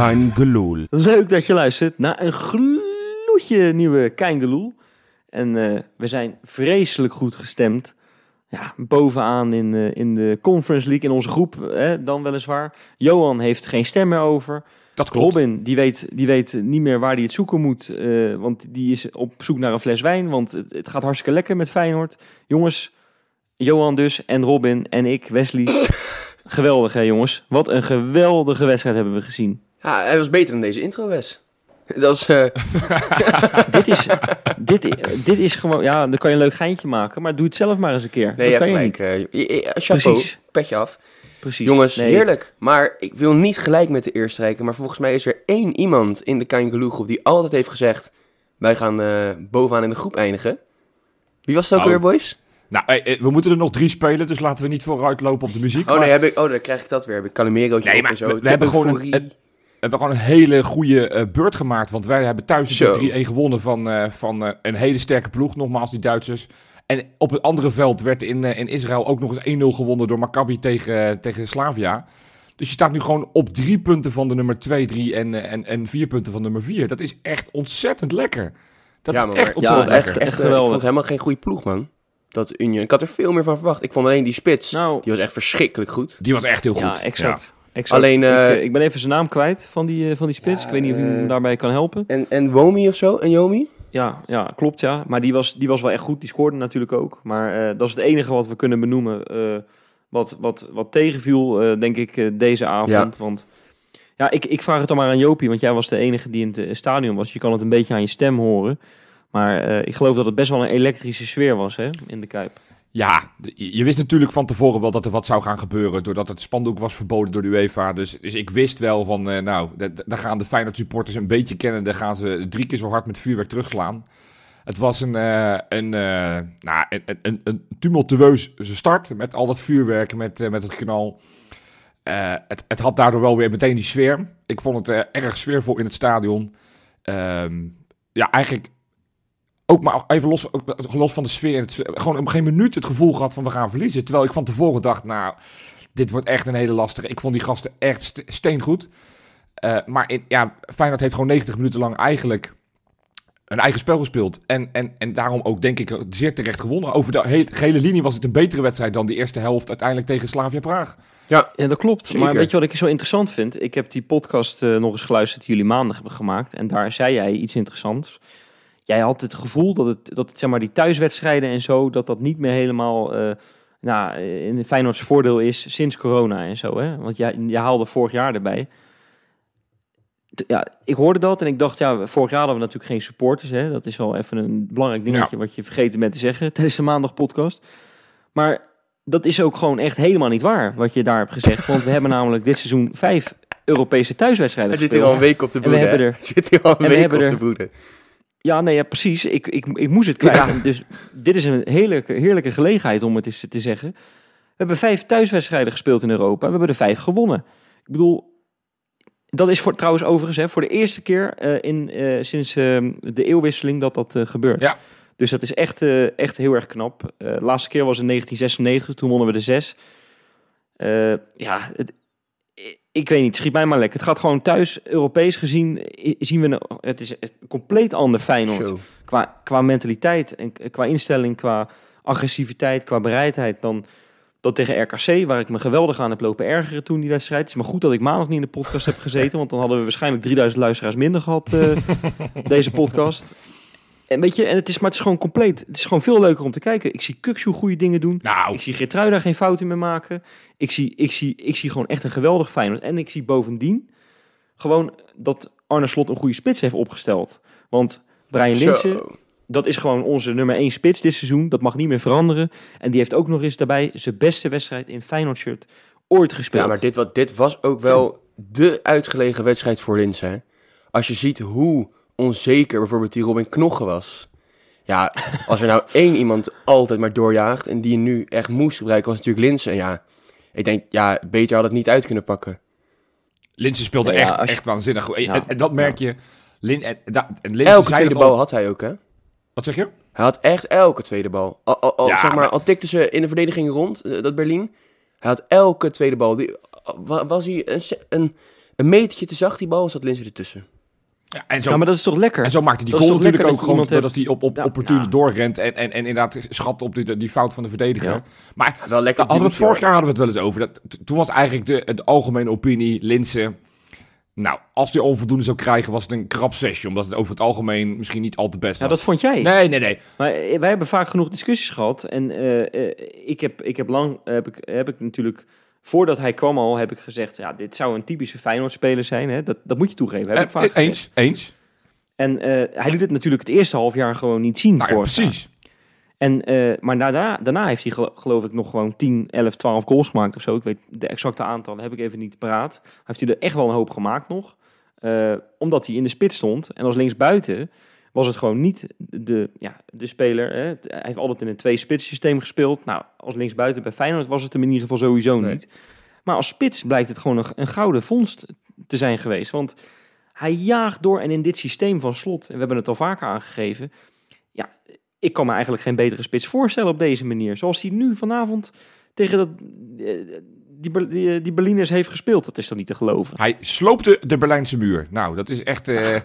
Kein Geloel. Leuk dat je luistert naar een gloedje nieuwe Keingeloel. En eh, we zijn vreselijk goed gestemd. Ja, bovenaan in, eh, in de Conference League, in onze groep hè, dan weliswaar. Johan heeft geen stem meer over. Dat klopt. Robin, die weet, die weet niet meer waar hij het zoeken moet. eh, want die is op zoek naar een fles wijn. Want het, het gaat hartstikke lekker met Feyenoord. Jongens, Johan dus en Robin en ik, Wesley. Geweldig hè jongens. Wat een geweldige wedstrijd hebben we gezien. Ja, hij was beter dan deze intro, Wes. Dat is... eh, dit, is, dit, dit is gewoon... Ja, dan kan je een leuk geintje maken. Maar doe het zelf maar eens een keer. nee, dat ja, kan je gelijk. niet. eh, je- je- chapeau, Precies. petje af. Precies. Jongens, Nee, heerlijk. Maar ik wil niet gelijk met de eerste rijken. Maar volgens mij is er één iemand in de Kangaloo groep die altijd heeft gezegd... Wij gaan eh, bovenaan in de groep eindigen. Wie was het ook Oh. weer, boys? Nou, eh, eh, we moeten er nog drie spelen, dus laten we niet vooruitlopen op de muziek. Oh maar nee, heb ik, oh, dan krijg ik dat weer. Heb ik Calimerootje Nee, maar en zo. we- we hebben gewoon een- hebben gewoon een hele goede eh, beurt gemaakt. Want wij hebben thuis Zo. natuurlijk 3-1 gewonnen van, eh, van eh, een hele sterke ploeg. Nogmaals, die Duitsers. En op het andere veld werd in, eh, in Israël ook nog eens 1-0 gewonnen door Maccabi tegen, tegen Slavia. Dus je staat nu gewoon op drie punten van de nummer 2, 3 en, en, en vier punten van nummer 4. Dat is echt ontzettend lekker. Dat ja, is echt ja, ontzettend het echt- lekker. echt, echt eh, ik geweldig. vond het helemaal geen goede ploeg, man. Dat Union. Ik had er veel meer van verwacht. Ik vond alleen die spits, Nou, die was echt verschrikkelijk goed. Die was echt heel goed. ja, exact. Exact. Alleen, eh, ik, eh, ik ben even zijn naam kwijt van die, eh, van die spits. Ja, ik weet niet of je me eh, daarbij kan helpen. En, en Womi of zo? En Yomi? Ja, ja, klopt ja. Maar die was, die was wel echt goed. Die scoorde natuurlijk ook. Maar dat is het enige wat we kunnen benoemen. wat, wat, wat tegenviel, denk ik, deze avond. Want ja, ik, ik vraag het dan maar aan Jopie. Want jij was de enige die in het stadion was. Je kan het een beetje aan je stem horen. Maar ik geloof dat het best wel een elektrische sfeer was hè, in de Kuip. Ja, je wist natuurlijk van tevoren wel dat er wat zou gaan gebeuren. Doordat het spandoek was verboden door de UEFA. Dus, dus ik wist wel van, eh, nou, da- da- daar gaan de Feyenoord supporters een beetje kennen. Daar gaan ze drie keer zo hard met vuurwerk terugslaan. Het was een, eh, een, eh, nou, een, een- tumultueus start met al dat vuurwerk, met, met het knal. Het, het had daardoor wel weer meteen die sfeer. Ik vond het erg sfeervol in het stadion. Ehm, ja, eigenlijk ook maar even los, ook los van de sfeer. en Het, gewoon op geen minuut het gevoel gehad van we gaan verliezen. Terwijl ik van tevoren dacht, nou, dit wordt echt een hele lastige. Ik vond die gasten echt st- steengoed. Eh, maar in, ja, Feyenoord heeft gewoon 90 minuten lang eigenlijk een eigen spel gespeeld. En, en, en daarom ook, denk ik, zeer terecht gewonnen. Over de hele, linie was het een betere wedstrijd dan die eerste helft uiteindelijk tegen Slavia Praag. Ja, Ja, dat klopt. Zeker. Maar weet je wat ik zo interessant vind? Ik heb die podcast eh, nog eens geluisterd die jullie maandag hebben gemaakt. En daar zei jij iets interessants. Jij had het gevoel dat het, dat het zeg maar, die thuiswedstrijden en zo, dat dat niet meer helemaal eh nou, in Feyenoord's voordeel is sinds corona en zo. Hè? Want jij, je haalde vorig jaar erbij. T- Ja, ik hoorde dat en ik dacht, ja, vorig jaar hadden we natuurlijk geen supporters. Hè? Dat is wel even een belangrijk dingetje wat je vergeten bent te zeggen tijdens de maandag podcast. Maar dat is ook gewoon echt helemaal niet waar, wat je daar hebt gezegd. Want we hebben namelijk dit seizoen vijf Europese thuiswedstrijden hij zit hier al een week op de En we hebben er- Zit hier al een en we week op de broeden. Ja, nee, ja, precies. Ik, ik, ik moest het kwijt. Ja. Dus dit is een heerlijke, heerlijke gelegenheid om het eens te zeggen. We hebben vijf thuiswedstrijden gespeeld in Europa. We hebben er vijf gewonnen. Ik bedoel, dat is voor, trouwens overigens hè, voor de eerste keer eh, in, eh, sinds eh, de eeuwwisseling dat dat eh, gebeurt. Ja. Dus dat is echt, echt heel erg knap. De laatste keer was in 1996, toen wonnen we de zes. Ja, het, ik weet niet, schiet mij maar lekker. Het gaat gewoon thuis, Europees gezien, zien we, een, het is een compleet ander Feyenoord. Qua, qua mentaliteit en qua instelling, qua agressiviteit, qua bereidheid dan dat tegen RKC, waar ik me geweldig aan heb lopen ergeren toen die wedstrijd. Het is maar goed dat ik maandag niet in de podcast heb gezeten, want dan hadden we waarschijnlijk 3000 luisteraars minder gehad, eh, deze podcast. En weet je, en het is, maar het is gewoon compleet. Het is gewoon veel leuker om te kijken. Ik zie Kukshoe goede dingen doen. Nou, Ik zie Geertruida geen fouten meer maken. Ik zie, ik, zie, ik zie gewoon echt een geweldig Feyenoord. En ik zie bovendien gewoon dat Arne Slot een goede spits heeft opgesteld. Want Brian Linsen, dat is gewoon onze nummer één spits dit seizoen. Dat mag niet meer veranderen. En die heeft ook nog eens daarbij zijn beste wedstrijd in Feyenoord shirt ooit gespeeld. Ja, maar dit, wat, dit was ook wel de uitgelegen wedstrijd voor Linse. hè. Als je ziet hoe onzeker bijvoorbeeld die Robin Knogge was. Ja, als er nou één iemand altijd maar doorjaagt en die je nu echt moest gebruiken, was natuurlijk Linse. En ja, ik denk, ja, beter had het niet uit kunnen pakken. Linse speelde Ja, echt, je- echt waanzinnig goed. En, Ja. en- en dat merk je. Lin, en, en Linse Elke zei tweede al- bal had hij ook, hè? Wat zeg je? Hij had echt elke tweede bal. Al, al, al, Ja, zeg maar, maar- al tikte ze in de verdediging rond, eh, dat Berlin. Hij had elke tweede bal. Die, wa- was hij een, een, een metertje te zacht die bal, zat Linse ertussen. Ja, en, zo, Ja, maar dat is toch lekker? en zo maakte die Dat goal natuurlijk ook gewoon doordat hij op, op Ja, opportune ja. doorrent en, en, en inderdaad schat op die, die fout van de verdediger. Ja. Maar Wel lekker. Daar hadden we het vorig jaar hadden we het wel eens over. Dat, toen was eigenlijk de, de algemene opinie, Linse. Nou, als hij onvoldoende zou krijgen, was het een krap sessie. Omdat het over het algemeen misschien niet al te best Ja, was. dat vond jij. Nee, nee, nee. Maar eh, wij hebben vaak genoeg discussies gehad. En eh, eh, ik, heb, ik heb lang, heb ik, heb ik natuurlijk, voordat hij kwam al, heb ik gezegd, ja, dit zou een typische Feyenoord-speler zijn. Hè? Dat, dat moet je toegeven, heb ik Eh, vaak gezegd. eens, eens. En eh, hij liet het natuurlijk het eerste half jaar gewoon niet zien. Nou ja, vorig jaar. precies. En, eh, maar daarna, daarna heeft hij gelo- geloof ik nog gewoon 10, 11, 12 goals gemaakt of zo. Ik weet de exacte aantallen, heb ik even niet paraat. Heeft hij er echt wel een hoop gemaakt nog. Omdat hij in de spits stond. En als linksbuiten was het gewoon niet de, ja, de speler. Hè. Hij heeft altijd in een twee-spits systeem gespeeld. Nou, als linksbuiten bij Feyenoord was het hem in ieder geval sowieso Nee. niet. Maar als spits blijkt het gewoon een, een gouden vondst te zijn geweest. Want hij jaagt door en in dit systeem van slot, en we hebben het al vaker aangegeven. Ja, ik kan me eigenlijk geen betere spits voorstellen op deze manier. Zoals hij nu vanavond tegen dat, eh, die, die, eh, die Berliners heeft gespeeld. Dat is toch niet te geloven? Hij sloopte de Berlijnse muur. Nou, dat is echt eh,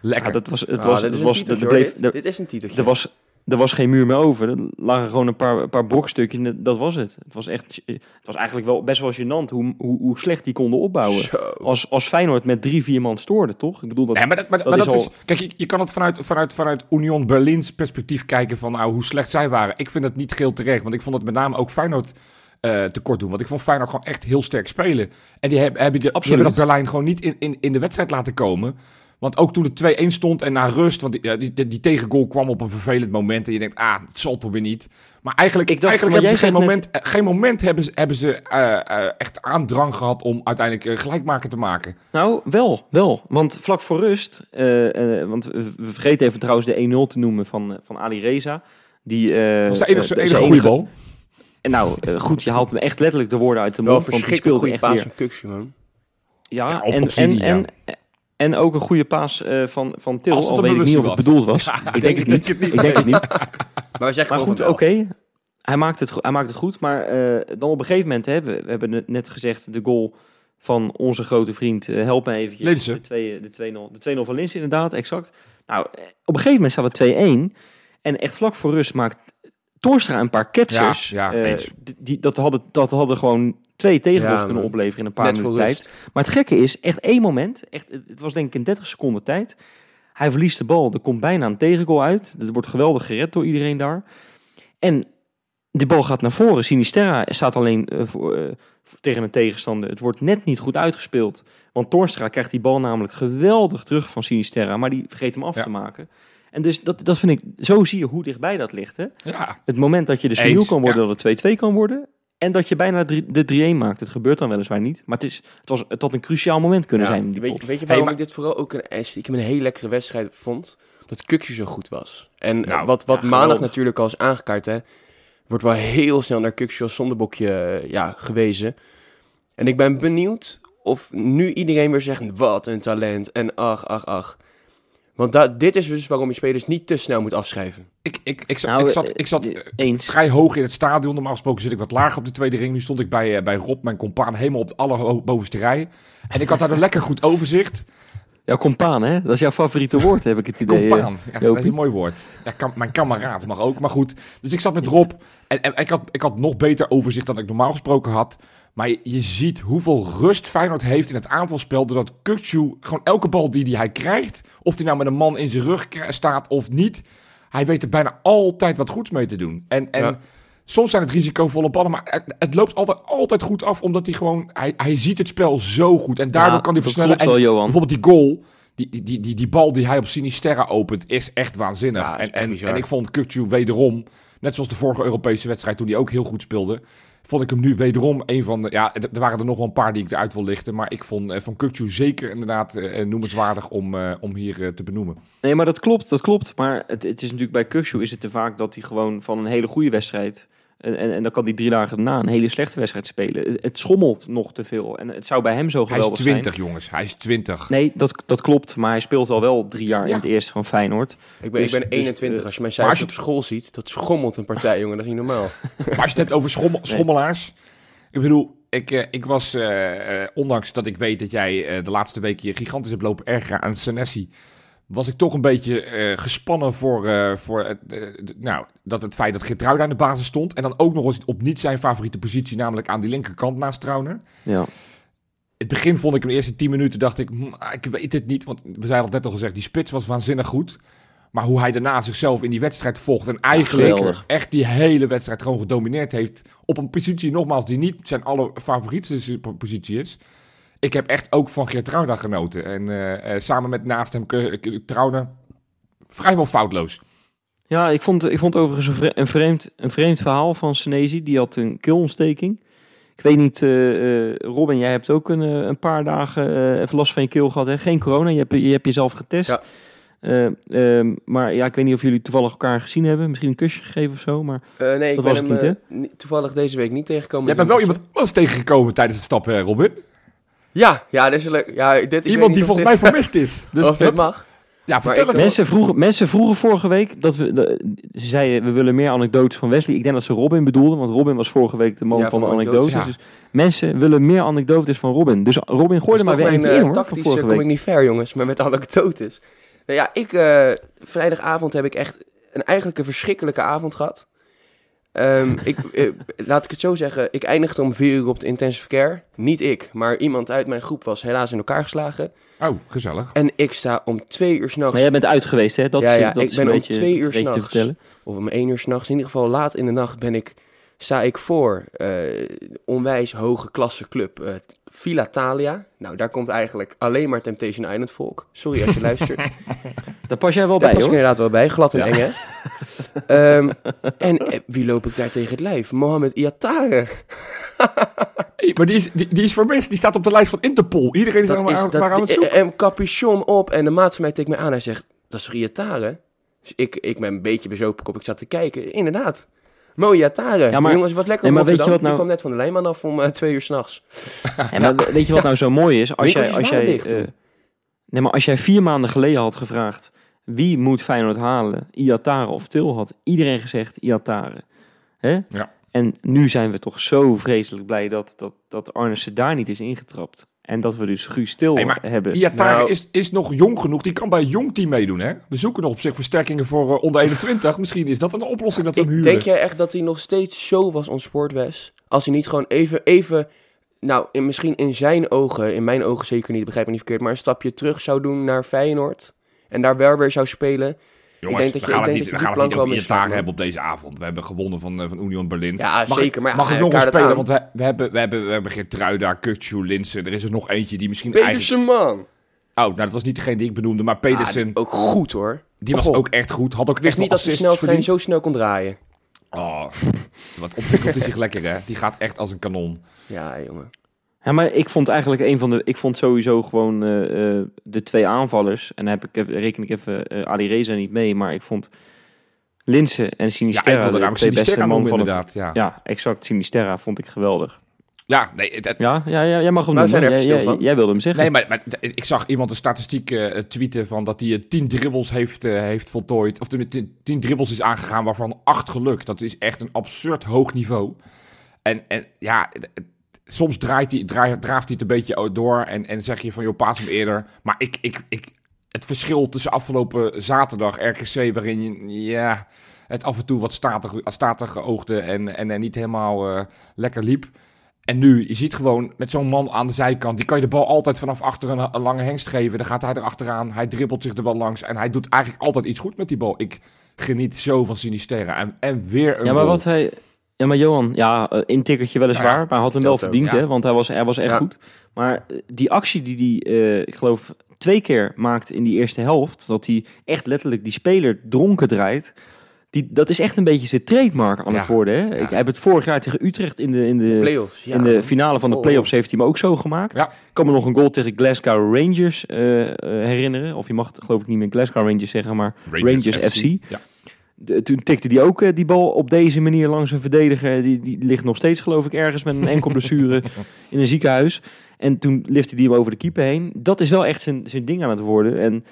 lekker. Ja, dat was, het Ah, was, dit het is was, dit. er, Dit is een titeltje. er was, er was geen muur meer over. Er lagen gewoon een paar, een paar brokstukjes. en Dat was het. Het was echt, het was eigenlijk wel best wel gênant hoe, hoe, hoe slecht die konden opbouwen. Zo. Als, als Feyenoord met drie, vier man stoorde, toch? Ik bedoel dat. Nee, maar dat, maar, dat maar is dat Kijk, je, je kan het vanuit, vanuit, vanuit Union Berlins perspectief kijken van nou, hoe slecht zij waren. Ik vind het niet geheel terecht, want ik vond het met name ook Feyenoord eh tekort doen. Want ik vond Feyenoord gewoon echt heel sterk spelen. En die hebben, hebben, die, die Absoluut. hebben dat Berlijn gewoon niet in, in, in de wedstrijd laten komen. Want ook toen het 2-1 stond en na rust, want die, die, die, die tegengoal kwam op een vervelend moment. En je denkt, ah, het zal toch weer niet. Maar eigenlijk, Ik dacht, eigenlijk maar hebben ze geen moment, eh, geen moment hebben ze, hebben ze eh, echt aandrang gehad om uiteindelijk eh, gelijkmaker te maken. Nou, wel, wel. Want vlak voor rust, want we vergeten even trouwens de 1-0 te noemen van, van Ali Reza. Die, Dat is de enige, de goede bal. En nou, eh, goed, je haalt me echt letterlijk de woorden uit de Wel mond. Want die verschrikkelijk speelde goede echt paas weer. Kuksje, man. Ja, en, en, ja. en, en ook een goede paas eh, van, van Til. Al weet ik niet of het bedoeld was. Ja, ik denk het niet. Ik denk het niet. Maar goed, wel. oké. Hij, maakt het, hij maakt het goed. Maar eh, dan op een gegeven moment, hè, we, we hebben het net gezegd, de goal van onze grote vriend, eh, help me eventjes. Linse. De 2 de 2-0 de 2-0 van Linse, inderdaad, exact. Nou, op een gegeven moment staat het 2-1. En echt vlak voor rust maakt Torstra een paar ketsers. Ja, ja, eh, die, dat, hadden, dat hadden gewoon twee tegengoals Ja, kunnen opleveren in een paar minuten tijd. Maar het gekke is, echt één moment, echt, het het was denk ik in 30 seconden tijd. Hij verliest de bal, er komt bijna een tegengoal uit. Er wordt geweldig gered door iedereen daar. En de bal gaat naar voren. Sinisterra staat alleen eh, voor, eh, voor- tegen een tegenstander. Het wordt net niet goed uitgespeeld. Want Toornstra krijgt die bal namelijk geweldig terug van Sinisterra. Maar die vergeet hem af te maken. En dus dat, dat vind ik, zo zie je hoe dichtbij dat ligt. Hè? Ja, Het moment dat je de Eens, seniel kan worden, ja. dat het 2-2 kan worden. En dat je bijna drie- de 3-1 maakt. Het gebeurt dan weliswaar niet. Maar het, is, het, was, het had een cruciaal moment kunnen Ja, zijn. in die weet, je- weet je Hey, waarom maar- ik dit vooral ook een, ik heb een hele lekkere wedstrijd vond? Dat Kuksje zo goed was. En eh, Nou, wat, wat ja, maandag natuurlijk al is aangekaart, hè, wordt wel heel snel naar Kuksje als zondebokje eh, ja, gewezen. En ik ben benieuwd of nu iedereen weer zegt, wat een talent. En ach, ach, ach. Want da- dit is dus waarom je spelers niet te snel moet afschrijven. ik, ik, ik, zat- Nou, ik zat, ik zat eh, eens. vrij hoog in het stadion. Normaal gesproken zit ik wat lager op de tweede ring. Nu stond ik bij, eh, bij Rob, mijn compaan, helemaal op de allerbovenste rij. En ik had daar een lekker goed overzicht. Jouw compaan, hè? Dat is jouw favoriete woord, heb ik het idee. eh. Compaan, ja, dat is een mooi woord. Ja, kam- mijn kameraad mag ook, maar goed. Dus ik zat met Rob en, en ik, had, ik had nog beter overzicht dan ik normaal gesproken had. Maar je, je ziet hoeveel rust Feyenoord heeft in het aanvalspel. Doordat Kukçu gewoon elke bal die, die hij krijgt, of die nou met een man in zijn rug staat of niet, hij weet er bijna altijd wat goeds mee te doen. En, en Ja. soms zijn het risicovolle ballen, maar het, het loopt altijd, altijd goed af, omdat hij gewoon, hij, hij ziet het spel zo goed. En daardoor Ja, kan hij versnellen. En wel, Johan. bijvoorbeeld die goal, die, die, die, die, bal die hij op Sinisterra opent, is echt waanzinnig. Ja, is en, echt en, en ik vond Kukçu wederom, net zoals de vorige Europese wedstrijd toen hij ook heel goed speelde, vond ik hem nu wederom een van de... Ja, er waren er nog wel een paar die ik eruit wil lichten, maar ik vond eh, van Kukçu zeker inderdaad eh, noemenswaardig om, eh, om hier eh, te benoemen. Nee, maar dat klopt, dat klopt. Maar het, het is natuurlijk bij Kukshoe is het te vaak dat hij gewoon van een hele goede wedstrijd... En, en, en dan kan hij drie dagen daarna een hele slechte wedstrijd spelen. Het, het schommelt nog te veel. En het zou bij hem zo Hij is geweldig 20, zijn. jongens. Hij is 20. Nee, dat, dat klopt. Maar hij speelt al wel drie jaar in het eerste van Feyenoord. Ik ben, Dus- ik ben dus, 21. eh, als je mijn maar als cijfers je- op school ziet, dat schommelt een partij, jongen. Dat is niet normaal. Maar als je het hebt over schommel, schommelaars. Ik bedoel, ik, eh, ik was, eh, ondanks dat ik weet dat jij de laatste weken je gigantisch hebt lopen ergeren aan Senesi, was ik toch een beetje eh, gespannen voor, eh, voor het, eh, nou, dat het feit dat Geertruida aan de basis stond. En dan ook nog eens op niet zijn favoriete positie, namelijk aan die linkerkant naast Trauner. Ja. Het begin vond ik in de eerste 10 minuten, dacht ik, hm, ik weet het niet. Want we zeiden het net al gezegd, die spits was waanzinnig goed. Maar hoe hij daarna zichzelf in die wedstrijd volgt en eigenlijk echt die hele wedstrijd gewoon gedomineerd heeft. Op een positie, nogmaals, die niet zijn allerfavorietste positie is. Ik heb echt ook van Geert Trauner genoten. En eh, eh, samen met naast hem Trauner vrijwel foutloos. Ja, ik vond, ik vond overigens een, vre- een, vreemd, een vreemd verhaal van Senezi. Die had een keelontsteking. Ik weet niet, eh, eh, Robin, jij hebt ook een, een paar dagen even last van je keel gehad. Hè? Geen corona, je hebt, je hebt jezelf getest. Ja. Eh, ehm, maar ja, ik weet niet of jullie toevallig elkaar gezien hebben. Misschien een kusje gegeven of zo. Maar Eh, nee, ik ben was hem niet, toevallig deze week niet tegengekomen. Je bent wel iemand anders tegengekomen tijdens het stappen, Robin. Ja, ja, dat is leuk. Ja, dit, Iemand die volgens dit- mij vermist is. Dus of dit mag. ja, vertel het. mensen vroegen, mensen vroegen vorige week dat we. de- ze zeiden we willen meer anekdotes van Wesley. Ik denk dat ze Robin bedoelden, want Robin was vorige week de man Ja, van de van anekdotes. anekdotes, ja. Dus mensen willen meer anekdotes van Robin. Dus Robin, gooi er Dat maar weer eentje mijn in hoor. Van tactisch vorige eh, kom ik niet ver, jongens, maar met anekdotes. Nou ja, ik, eh, vrijdagavond heb ik echt een eigenlijk een verschrikkelijke avond gehad. Ehm, ik, eh, laat ik het zo zeggen, ik eindigde om vier uur op het intensive care. Niet ik, maar iemand uit mijn groep was helaas in elkaar geslagen. Oh, gezellig. En ik sta om twee uur s'nachts, Maar jij bent uit geweest, hè? Dat Ja, is, ja, dat ik is ben een om beetje, twee uur s'nachts. vertellen. of om één uur s'nachts, in ieder geval laat in de nacht, ben ik, sta ik voor eh, onwijs hoge klasse club eh, Villa Thalia. Nou, daar komt eigenlijk alleen maar Temptation Island volk. Sorry als je luistert. Daar pas jij wel Daar bij, pas ik hoor. inderdaad wel bij, glad en Ja. eng hè. Ehm, en eh, wie loop ik daar tegen het lijf? Mohamed Iatare. Hey, maar die is, die, die is vermist. Die staat op de lijst van Interpol. Iedereen is, aan, dat, maar aan het zoeken. En capuchon op en de maat van mij tikt mij aan. Hij zegt, dat is toch Iatare? Dus ik, ik ben een beetje bezopen kop. Ik zat te kijken. Inderdaad. Mo Iatare. Ja, maar- Jongens, wat lekker Nee, op maar weet je Rotterdam. wat nou- Ik kwam net van de lijnman af om eh, twee uur s'nachts. Ja, maar weet je wat nou zo mooi is? Als jij, Winkeltjes als waren jij, dicht eh, nee, maar als jij vier maanden geleden had gevraagd... wie moet Feyenoord halen? Iatare of Til? Had iedereen gezegd Iatare. Hè? Ja. En nu zijn we toch zo vreselijk blij dat, dat, dat Arnissen daar niet is ingetrapt. En dat we dus Guus Til Hey, maar hebben. Iatare Nou- is, is nog jong genoeg. Die kan bij een jong team meedoen, hè? We zoeken nog op zich versterkingen voor eh, onder 21. Misschien is dat een oplossing dat we hem Ik, huren. denk jij echt dat hij nog steeds zo was ontspoord, Wes? Als hij niet gewoon even, even nou, in, misschien in zijn ogen, in mijn ogen zeker niet, begrijp me niet verkeerd, maar een stapje terug zou doen naar Feyenoord en daar wel weer zou spelen. Jongens, denk dat we je- gaan ik het niet, we je gaan het niet over misgaat, hebben op deze avond. We hebben gewonnen van, eh, van Union Berlin. Ja, Mag zeker, ik, maar mag ja, ik nog een kaart het speler? aan. Want we, we, hebben, we, hebben, we hebben Geertruida, Kukcu, Linsen. Er is er nog eentje die misschien eigenlijk... Pedersen, man! Oh, nou, dat was niet degene die ik benoemde. Maar Pedersen, Ah, ook goed hoor. die was Oh. ook echt goed. Had ook Ik wist echt niet dat verdiend. zo snel kon draaien. Oh, wat ontwikkelt hij zich lekker, hè? Die gaat echt als een kanon. Ja, jongen. Ja, maar ik vond eigenlijk een van de. Ik vond sowieso gewoon eh, eh, de twee aanvallers. En dan heb ik even, reken ik even eh Ali Reza niet mee. Maar ik vond Linse en Ja, Sinisterra. ik wilde de twee beste man het. inderdaad. Ja. Ja, exact. Sinisterra vond ik geweldig. ja, nee, het, het- Ja, ja, ja jij mag hem Nou, doen. Jij, wilde hem zeggen. nee maar, maar ik zag iemand een statistiek tweeten van dat hij eh, 10 dribbles heeft, heeft voltooid. Of de- de- 10 dribbles is aangegaan, waarvan 8 gelukt. Dat is echt een absurd hoog niveau. En, en ja, soms draait hij, draaft hij het een beetje door en, en zeg je van, joh, paas hem eerder. Maar ik, ik, ik, het verschil tussen afgelopen zaterdag RKC, waarin je, ja, het af en toe wat statig, statig oogde en, en, en niet helemaal eh, lekker liep. En nu, je ziet gewoon met zo'n man aan de zijkant, die kan je de bal altijd vanaf achter een, een lange hengst geven. Dan gaat hij erachteraan, hij dribbelt zich er wel langs en hij doet eigenlijk altijd iets goed met die bal. Ik geniet zo van Sinisterra. En, en weer een ja, maar goal. wat hij. Ja, maar Johan, ja, eh, intikkertje weliswaar, Nou ja, maar hij had hem wel ook, verdiend, ja. hè? Want hij was, hij was echt Ja. goed. Maar eh, die actie die hij, eh, ik geloof, twee keer maakt in die eerste helft, dat hij echt letterlijk die speler dronken draait, die, dat is echt een beetje zijn trademark aan Ja. het worden. Hè? Ik heb het vorig jaar tegen Utrecht in de, in de, Playoffs, ja. in de finale van de Oh. playoffs heeft hij hem ook zo gemaakt. Ja. Ik kan me nog een goal tegen Glasgow Rangers herinneren. Of je mag het geloof ik niet meer Glasgow Rangers zeggen, maar Rangers FC. Ja. De- toen tikte hij ook eh, die bal op deze manier langs een verdediger. Die, die ligt nog steeds geloof ik ergens met een enkel blessure in een ziekenhuis. En toen lifte hij hem over de keeper heen. Dat is wel echt zijn, zijn ding aan het worden. En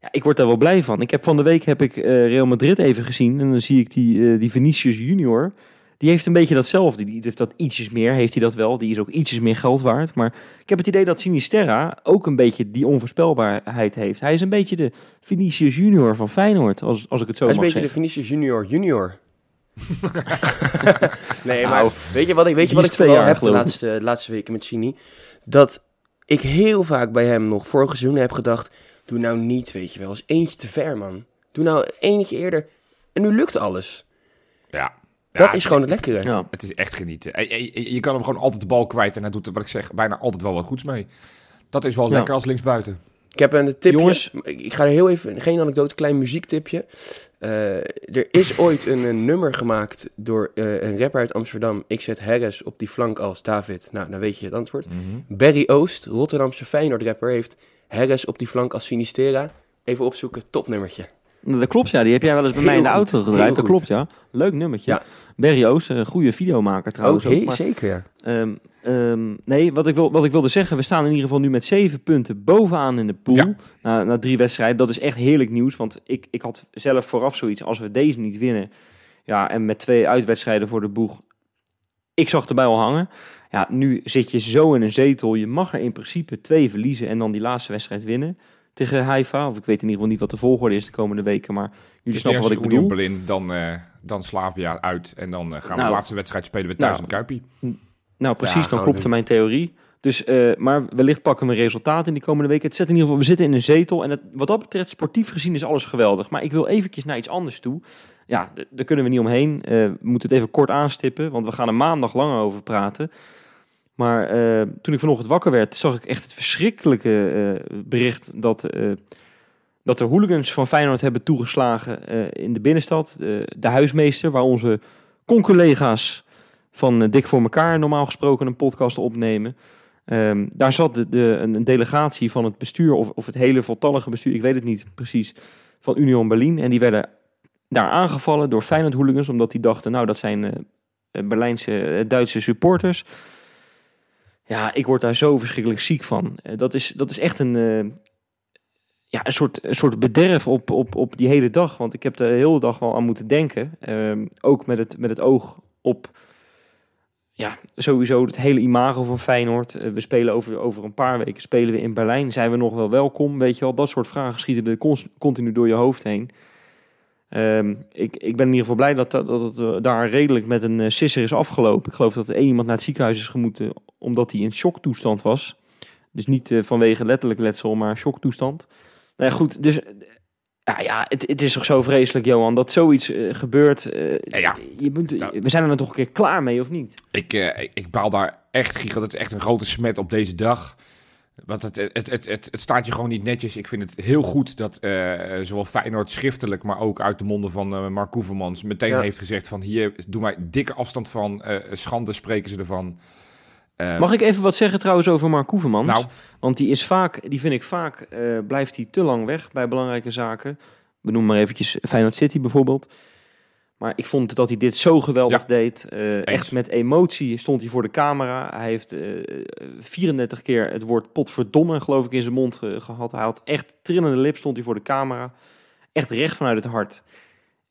ja, ik word daar wel blij van. Ik heb van de week heb ik eh, Real Madrid even gezien. En dan zie ik die, eh, die Vinicius junior. Die heeft een beetje datzelfde. Die heeft dat ietsjes meer, heeft hij dat wel. Die is ook ietsjes meer geld waard. Maar ik heb het idee dat Sinisterra ook een beetje die onvoorspelbaarheid heeft. Hij is een beetje de Vinicius Junior van Feyenoord, als, als ik het zo Hij is een mag beetje de zeggen. Vinicius Junior Junior. nee, Nou, maar weet je wat ik, weet je wat ik twee vooral jaar, heb de laatste, de laatste weken met Sini? Dat ik heel vaak bij hem nog vorig seizoen heb gedacht... Doe nou niet, weet je wel, eens eentje te ver, man. Doe nou eentje eerder. En nu lukt alles. Ja. Dat Ja, is gewoon het lekkere. Ja. Het is echt genieten. En- en- en Je kan hem gewoon altijd de bal kwijt en hij doet er, wat ik zeg, bijna altijd wel wat goeds mee. Dat is wel Ja. lekker als linksbuiten. Ik heb een tipje. Jongens. Ik ga er heel even, geen anekdote, klein muziektipje. Eh, er is ooit een, een nummer gemaakt door eh, een rapper uit Amsterdam. Ik zet Harris op die flank als David. Nou, dan weet je het antwoord. Barry Oost, Rotterdamse Feyenoord rapper, heeft Harris op die flank als Sinistera. Even opzoeken, topnummertje. Dat klopt, ja. Die heb jij wel eens bij Heel mij in de goed, auto heel gedraaid. Dat goed. klopt, ja. Leuk nummertje. Ja. Barry Oos, een goede videomaker trouwens. Ook, ook, maar- zeker, ja. Ehm, ehm, nee, wat ik, wil, wat ik wilde zeggen, we staan in ieder geval nu met zeven punten bovenaan in de pool. Ja. Na, na drie wedstrijden. Dat is echt heerlijk nieuws, want ik, ik had zelf vooraf zoiets. Als we deze niet winnen, ja, en met twee uitwedstrijden voor de boeg, ik zag erbij al hangen. Ja, nu zit je zo in een zetel. Je mag er in principe twee verliezen en dan die laatste wedstrijd winnen tegen Haifa. Of ik weet in ieder geval niet wat de volgorde is de komende weken, maar jullie Dus snappen wat ik eerst bedoel. Union Berlin, dan, eh, dan Slavia uit. En dan eh, gaan we Nou. de laatste wedstrijd spelen we thuis Nou. in Kuipie. Nou, precies, Ja, dan gouden. klopte mijn theorie. Dus, eh, maar wellicht pakken we resultaten in die komende weken. Het zet in ieder geval, we zitten in een zetel. En het, wat dat betreft, sportief gezien is alles geweldig. Maar ik wil eventjes naar iets anders toe. Ja, daar kunnen we niet omheen. Eh, we moeten het even kort aanstippen, want we gaan er maandag langer over praten. Maar eh, toen ik vanochtend wakker werd, zag ik echt het verschrikkelijke eh, bericht dat, eh, dat de hooligans van Feyenoord hebben toegeslagen in de binnenstad. De huismeester, waar onze conculega's van Dik voor elkaar normaal gesproken een podcast opnemen. Ehm, daar zat de, een, delegatie van het bestuur, of, of het hele voltallige bestuur, ik weet het niet precies, van Union Berlin. En die werden daar aangevallen door Feyenoord hooligans, omdat die dachten, nou dat zijn Berlijnse, Duitse supporters. Ja, ik word daar zo verschrikkelijk ziek van. Eh, dat, is, dat is echt een, eh, ja, een, soort, een soort bederf op, op, op die hele dag. Want ik heb de hele dag wel aan moeten denken. Ehm, ook met het, met het oog op ja, sowieso het hele imago van Feyenoord. Eh, we spelen over, over een paar weken spelen we in Berlijn. Zijn we nog wel welkom? Weet je wel, dat soort vragen schieten er continu door je hoofd heen. Ehm, ik, ik ben in ieder geval blij dat, dat, dat het daar redelijk met een sisser is afgelopen. Ik geloof dat er één iemand naar het ziekenhuis is gemoeten omdat hij in shocktoestand was. Dus niet eh, vanwege letterlijk letsel, maar shocktoestand. Nou ja, goed, dus... eh, ja, ja het, het is toch zo vreselijk, Johan, dat zoiets eh, gebeurt. Ja, ja. Je we zijn er dan toch een keer klaar mee, of niet? Ik, ik, baal daar echt gigantisch. Het is echt een grote smet op deze dag. Want het, het, het, het, het, staat je gewoon niet netjes. Ik vind het heel goed dat zowel Feyenoord schriftelijk, maar ook uit de monden van eh, Mark Koevermans meteen Ja. heeft gezegd van hier doen wij dikke afstand van. schande spreken ze ervan. Eh, Mag ik even wat zeggen trouwens over Mark Koevermans? Nou, Want die is vaak, die vind ik vaak, eh, blijft hij te lang weg bij belangrijke zaken. We noemen maar eventjes Feyenoord City bijvoorbeeld. Maar ik vond dat hij dit zo geweldig Ja, deed. Eh, echt met emotie stond hij voor de camera. Hij heeft eh 34 keer het woord potverdomme geloof ik in zijn mond eh, gehad. Hij had echt trillende lip, stond hij voor de camera. Echt recht vanuit het hart.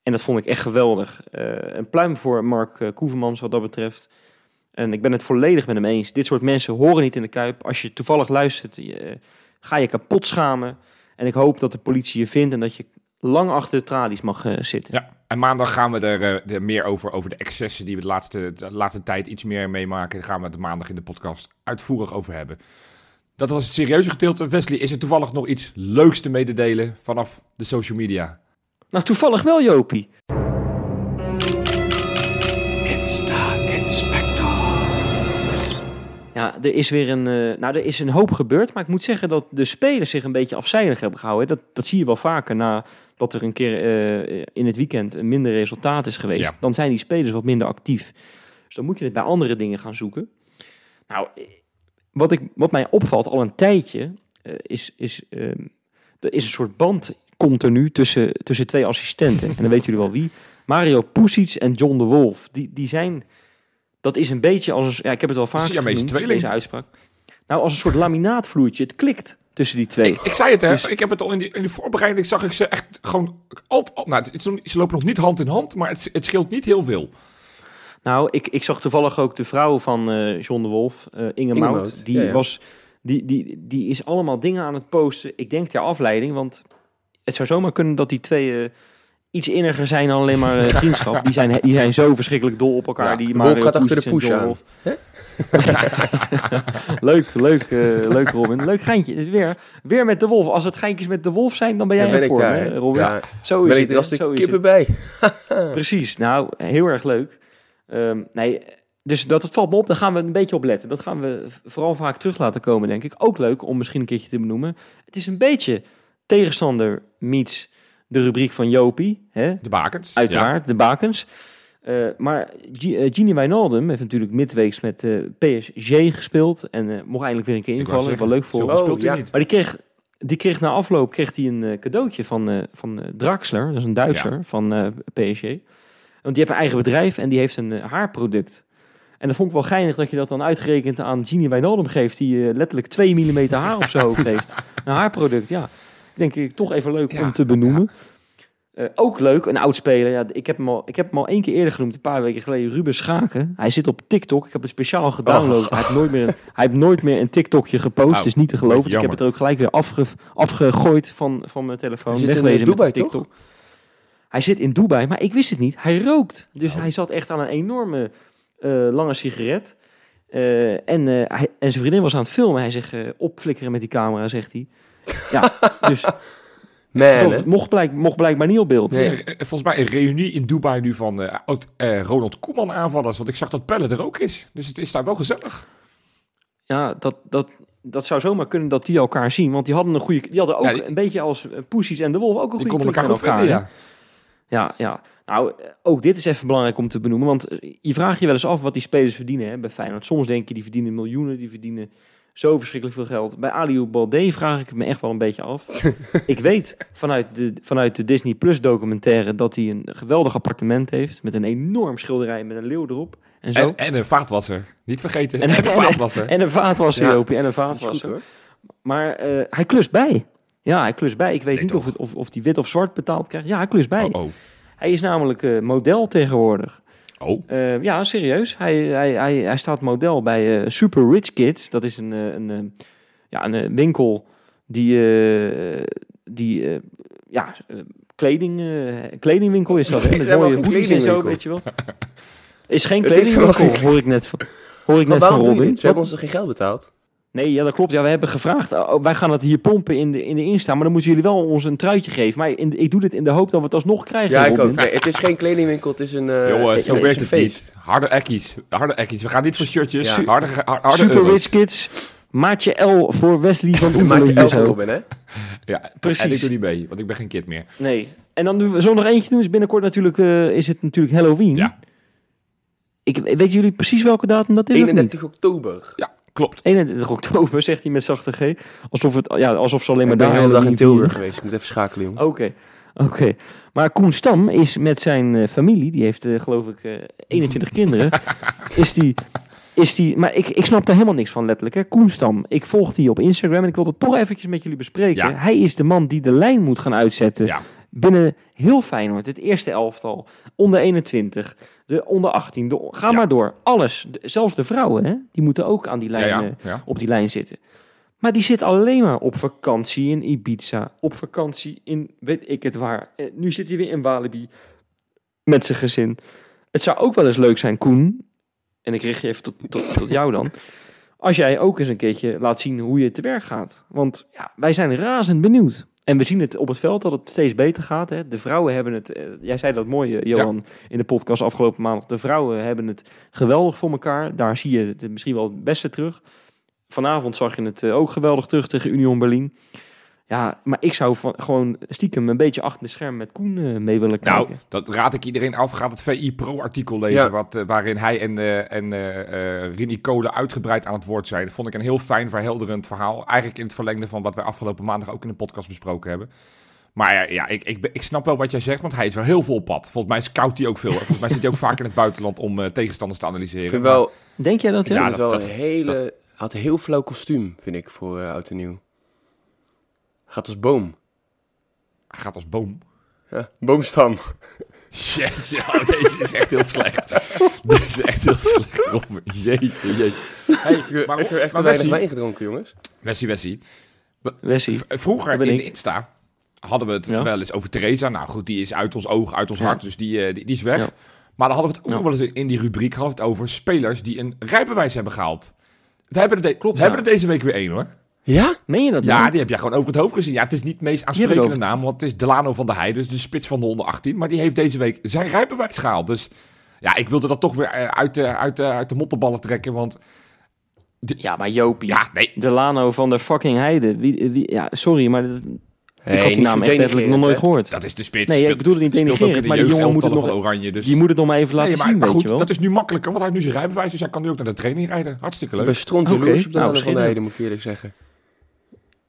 En dat vond ik echt geweldig. Een pluim voor Mark Koevermans wat dat betreft. En ik ben het volledig met hem eens. Dit soort mensen horen niet in de Kuip. Als je toevallig luistert, je, eh, ga je kapot schamen. En ik hoop dat de politie je vindt en dat je lang achter de tralies mag eh, zitten. ja. En maandag gaan we er, eh, er meer over, over de excessen die we de laatste, de laatste tijd iets meer meemaken. Daar gaan we het maandag in de podcast uitvoerig over hebben. Dat was het serieuze gedeelte. Wesley, is er toevallig nog iets leuks te mededelen vanaf de social media? Nou, toevallig wel, Jopie. Ja, er is weer een, eh, nou, er is een hoop gebeurd. Maar ik moet zeggen dat de spelers zich een beetje afzijdig hebben gehouden. Dat, dat zie je wel vaker nadat er een keer eh, in het weekend een minder resultaat is geweest. Ja. Dan zijn die spelers wat minder actief. Dus dan moet je het bij andere dingen gaan zoeken. Nou, eh, wat, ik, wat mij opvalt al een tijdje, is, is ehm, er is een soort band continu tussen, tussen twee assistenten. en dan weten jullie wel wie. Mario Pusic en John de Wolf. Die, die zijn, dat is een beetje als een, ja, ik heb het wel vaak Siamese genoemd, tweeling. deze uitspraak. Nou, als een soort laminaatvloeitje. Het klikt tussen die twee. Ik, ik zei het, hè. Dus- ik heb het al in, die, in de voorbereiding, zag ik ze echt gewoon... Alt, al- nou, het, ze lopen nog niet hand in hand, maar het, het scheelt niet heel veel. Nou, ik, ik zag toevallig ook de vrouw van eh, John de Wolf, eh Inge, Inge Mout. Mout, Die, ja, ja. Was, die, die, die is allemaal dingen aan het posten. Ik denk ter afleiding, want het zou zomaar kunnen dat die twee eh, iets inniger zijn dan alleen maar eh, vriendschap. Die zijn, die zijn zo verschrikkelijk dol op elkaar. Ja, die wolf gaat achter de push aan. Leuk, leuk, eh, leuk Robin. Leuk geintje. Weer, weer met de wolf. Als het geintjes met de wolf zijn, dan ben jij Ja, er ben ik voor, daar. hè, Robin. Ja, Zo ben is ik het. er hè. als de kippen bij. Precies, nou, heel erg leuk. Ehm, nee, dus dat het valt me op, daar gaan we een beetje op letten. Dat gaan we vooral vaak terug laten komen, denk ik. Ook leuk om misschien een keertje te benoemen. Het is een beetje tegenstander meets de rubriek van Jopie, hè? De bakens. uiteraard, de bakens. Eh, maar G- eh, Gini Wijnaldum heeft natuurlijk midweeks met eh, PSG gespeeld en eh, mocht eindelijk weer een keer Ik invallen. Wel zeggen, leuk voor Zoveel Oh, ja. maar die kreeg, die kreeg na afloop kreeg hij een eh, cadeautje van, eh, van Draxler, dat is een Duitser van eh, PSG. Want die heeft een eigen bedrijf en die heeft een haarproduct. En dat vond ik wel geinig dat je dat dan uitgerekend aan Gini Wijnaldum geeft, die letterlijk 2 mm haar op zijn hoofd heeft. Een haarproduct, ja. Denk ik toch even leuk om te benoemen. Eh, ook leuk, een oud speler. Ja, ik, heb hem al, ik heb hem al één keer eerder genoemd, een paar weken geleden. Ruben Schaken. Hij zit op TikTok. Ik heb het speciaal gedownload. Hij, heeft nooit meer een, hij heeft nooit meer een TikTokje gepost. Oh, is niet te geloven. Ik heb het er ook gelijk weer afge, afgegooid van, van mijn telefoon. Hij zit in, eh, Dubai, TikTok. Hij zit in Dubai, maar ik wist het niet. Hij rookt. Dus Oh. hij zat echt aan een enorme eh, lange sigaret. En, hij, en zijn vriendin was aan het filmen. Hij zegt, opflikkeren met die camera, zegt hij. Ja, dus Man, dat mocht, blijk, mocht blijkbaar niet op beeld. Nee. Eh, Volgens mij een reunie in Dubai nu van eh, oud, eh, Ronald Koeman aanvallers. Want ik zag dat Pelle er ook is. Dus het is daar wel gezellig. Ja, dat, dat, dat zou zomaar kunnen dat die elkaar zien. Want die hadden een goede. Die hadden ook Ja, die- een beetje als Poesies en de Wolf ook een Die goede konden klik elkaar goed vinden, ja. Ja, ja. Nou, ook dit is even belangrijk om te benoemen. Want je vraagt je wel eens af wat die spelers verdienen hè, bij Feyenoord. Soms denk je, die verdienen miljoenen, die verdienen zo verschrikkelijk veel geld. Bij Aliou Balde vraag ik me echt wel een beetje af. ik weet vanuit de, vanuit de Disney Plus documentaire dat hij een geweldig appartement heeft. Met een enorm schilderij met een leeuw erop. En zo. En, en een vaatwasser. Niet vergeten. En- En, een en- vaatwasser. En een vaatwasser, Ja. Jopie, en een goed, vaatwasser. Maar eh, hij klust bij. Ja, hij klust bij. Ik weet Nee, niet of, het, of, of die wit of zwart betaald krijgt. Ja, hij klust bij. Oh, oh. Hij is namelijk eh, model tegenwoordig. Oh, Eh, ja, serieus. Hij, hij, hij, hij staat model bij eh, Super Rich Kids. Dat is een, eh, een, eh, ja, een winkel die, eh, die ja, kleding, eh, kledingwinkel is dat. Hè? Met mooie hoodies en zo, kledingwinkel. weet je wel. Is geen kledingwinkel, hoor ik net van, hoor ik Maar net van Robin. Ze hebben ons er geen geld betaald. Nee, ja, dat klopt. Ja, we hebben gevraagd. oh, wij gaan het hier pompen in de, in de Insta. Maar dan moeten jullie wel ons een truitje geven. Maar in, ik doe dit in de hoop dat we het alsnog krijgen. Ja, ik Robin. ook. Nee, het is geen kledingwinkel, het is een, eh jongen, het- zo werkt het feest. niet. Harde ekkies. Harde ekkies. We gaan niet voor shirtjes. Ja. Harde, har- harde Super euro's. Rich Kids. Maatje L voor Wesley van Maak Oevelen. je hier elke zo. Robin, hè? Ja, Precies. En ik doe niet mee, want ik ben geen kind meer. Nee. En dan doen we zo nog eentje doen. Is binnenkort natuurlijk, eh, is het natuurlijk Halloween. Ja. Ik, weten jullie precies welke datum dat is? of niet? 31 oktober. Ja, klopt. 31 oktober, zegt hij met zachte G. Alsof, het, ja, alsof ze alleen maar ik ben daar de hele dag in Tilburg vieren. geweest. Ik moet even schakelen, jongen. Oké, oké. Maar Koen Stam is met zijn eh, familie, die heeft eh, geloof ik eh, 21 kinderen, is die, is die, maar ik, ik snap daar helemaal niks van letterlijk. Hè. Koen Stam, ik volg die op Instagram en ik wil het toch eventjes met jullie bespreken. Ja. Hij is de man die de lijn moet gaan uitzetten Ja. Binnen heel Feyenoord. Het eerste elftal, onder 21, de onder 18, de, ga Ja. maar door. Alles, De- zelfs de vrouwen, hè, die moeten ook aan die lijn ja, op die lijn zitten. Maar die zit alleen maar op vakantie in Ibiza, op vakantie in weet ik het waar. Eh, Nu zit hij weer in Walibi met zijn gezin. Het zou ook wel eens leuk zijn, Koen, en ik richt je even tot, tot, tot jou dan, als jij ook eens een keertje laat zien hoe je te werk gaat. Want ja, wij zijn razend benieuwd. En we zien het op het veld dat het steeds beter gaat. Hè. De vrouwen hebben het, eh, jij zei dat mooi, eh, Johan, in de podcast afgelopen maandag. De vrouwen hebben het geweldig voor elkaar. Daar zie je het misschien wel het beste terug. Vanavond zag je het eh, ook geweldig terug tegen Union Berlin. Ja, maar ik zou van, gewoon stiekem een beetje achter de scherm met Koen eh, mee willen Nou, kijken. dat raad ik iedereen af. Ga het VI Pro-artikel lezen, Ja. wat, eh, waarin hij en, eh en eh eh, Rini Kolen uitgebreid aan het woord zijn. Dat vond ik een heel fijn, verhelderend verhaal. Eigenlijk in het verlengde van wat wij afgelopen maandag ook in de podcast besproken hebben. Maar ja, ja ik, ik, ik snap wel wat jij zegt, want hij is wel heel veel op pad. Volgens mij scout hij ook veel. Volgens mij zit hij ook vaak in het buitenland om eh, tegenstanders te analyseren. Ik vind Maar- wel, Denk jij dat? ik Ja? Dat- wel dat- een hele... Hij had een heel flauw kostuum, vind ik, voor oud en nieuw. Gaat als boom. Hij gaat als boom. Ja, boomstam. Shit, oh, deze is echt heel slecht. Deze is echt heel slecht, Robin. Jeetje, jeetje. Hey, Ik, maar, ik heb echt maar weinig wijn gedronken, jongens. Wessie, Wessie. Wessie. Vroeger ben in ik. de Insta hadden we het Ja. wel eens over Theresa. Nou goed, die is uit ons oog, uit ons Ja. hart, dus die, eh, die, die is weg. Ja. Maar dan hadden we het ook Ja. nog wel eens in die rubriek hadden we het over spelers die een rijbewijs hebben gehaald. We hebben er, de- Klopt, we ja. hebben er deze week weer één hoor. Ja? Meen je dat Ja, die heb jij gewoon over het hoofd gezien. Ja, het is niet de meest aansprekende naam, want het is Delano van der Heijden, dus de spits van de onder 18. Maar die heeft deze week zijn rijbewijs gehaald. Dus ja, ik wilde dat toch weer eh, uit de, uit de, uit de mottenballen trekken, want Ja, maar Jopie. ja, nee. Delano van der fucking Heide. Wie, wie, ja, sorry, maar dat- Hey, ik had die naam echt letterlijk nog nooit gehoord. Dat is de spits. Nee, ik bedoel het niet speelt ook in denigrerend, de maar die jongen moet het nog- van Oranje. Dus... Je moet het nog maar even laten Nee, maar, zien, maar weet goed, je wel. dat is nu makkelijker, want hij heeft nu zijn rijbewijs, dus hij kan nu ook naar de training rijden. Hartstikke Ik leuk. Oké, jaloers op de nou, van de moet ik eerlijk zeggen.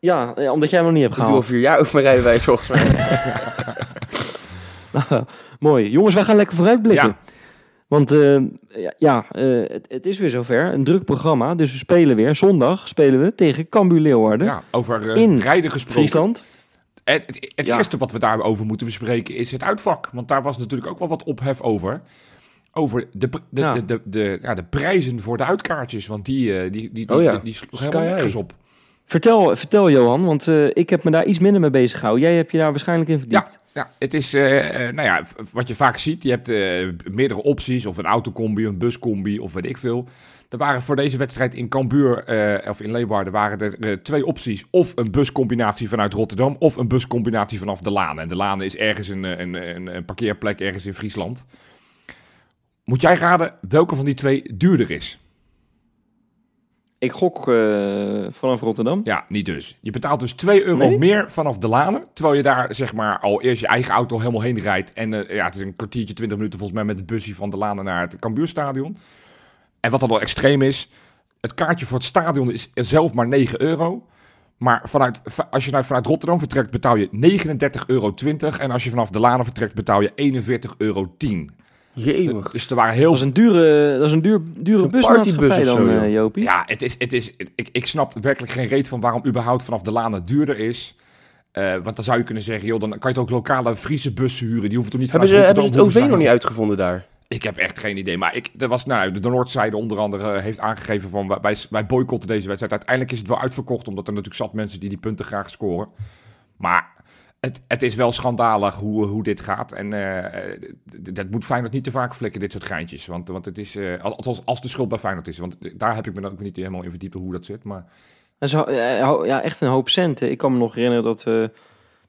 Ja, ja, omdat jij hem nog niet hebt Ik doe vier jaar over mijn rijbewijs, volgens mij. Mooi. Jongens, wij gaan lekker vooruitblikken. Ja. Want eh, ja, eh, het, het is weer zover. Een druk programma. Dus we spelen weer. Zondag spelen we tegen Cambuur Leeuwarden. Ja, over eh, In rijden gesproken. Friesland. Het, het, het Ja. eerste wat we daarover moeten bespreken is het uitvak. Want daar was natuurlijk ook wel wat ophef over. Over de, de, Ja. de, de, de, ja, de prijzen voor de uitkaartjes. Want die, eh, die, die, die, Oh ja, die, die sloeg Sky helemaal nergens High. op. Vertel, vertel Johan, want eh, ik heb me daar iets minder mee bezig gehouden. Jij hebt je daar waarschijnlijk in verdiept. Ja, het is, eh, eh, nou ja, wat je vaak ziet. Je hebt meerdere opties. Of een autocombi, een buscombi of weet ik veel. Er waren voor deze wedstrijd in Cambuur, of in Leeuwarden, waren er twee opties. Of een buscombinatie vanuit Rotterdam, of een buscombinatie vanaf De Laan. En De Laan is ergens een, een, een, een parkeerplek ergens in Friesland. Moet jij raden welke van die twee duurder is? Ik gok eh, vanaf Rotterdam. Ja, niet dus. Je betaalt dus 2 euro Nee? meer vanaf de Lanen. Terwijl je daar zeg maar al eerst je eigen auto helemaal heen rijdt. En eh, ja, het is een kwartiertje, 20 minuten volgens mij met het busje van de Lanen naar het Cambuurstadion. En wat dan wel extreem is, het kaartje voor het stadion is zelf maar 9 euro. Maar vanuit, va- als je nou vanuit Rotterdam vertrekt, betaal je 39,20 euro. En als je vanaf de Lanen vertrekt, betaal je 41,10 euro. Jemig. Dus er waren heel Dat is een dure, dat is een duur, dure partybus of dan, zo, eh. Jopie. Ja, het is, het is, ik, ik snap werkelijk geen reet van waarom überhaupt vanaf de Lanen duurder is. Eh, want dan zou je kunnen zeggen, joh, dan kan je toch ook lokale Friese bussen huren. Die hoeven toch niet Hebben ze, vanuit hebben ze het OV nog niet uitgevonden daar? Ik heb echt geen idee. Maar ik, er was, nou, de, de Noordzijde onder andere eh, heeft aangegeven van wij- wij, wij boycotten deze wedstrijd. Uiteindelijk is het wel uitverkocht, omdat er natuurlijk zat mensen die die punten graag scoren. Maar het, het is wel schandalig hoe, hoe dit gaat. En eh, eh, dat moet Feyenoord niet te vaak flikken, dit soort geintjes. Want, want het is, eh, althans als de schuld bij Feyenoord is. Want daar heb ik me dan ook niet helemaal in verdiept hoe dat zit. Maar ja, echt een hoop centen. Ik kan me nog herinneren dat we,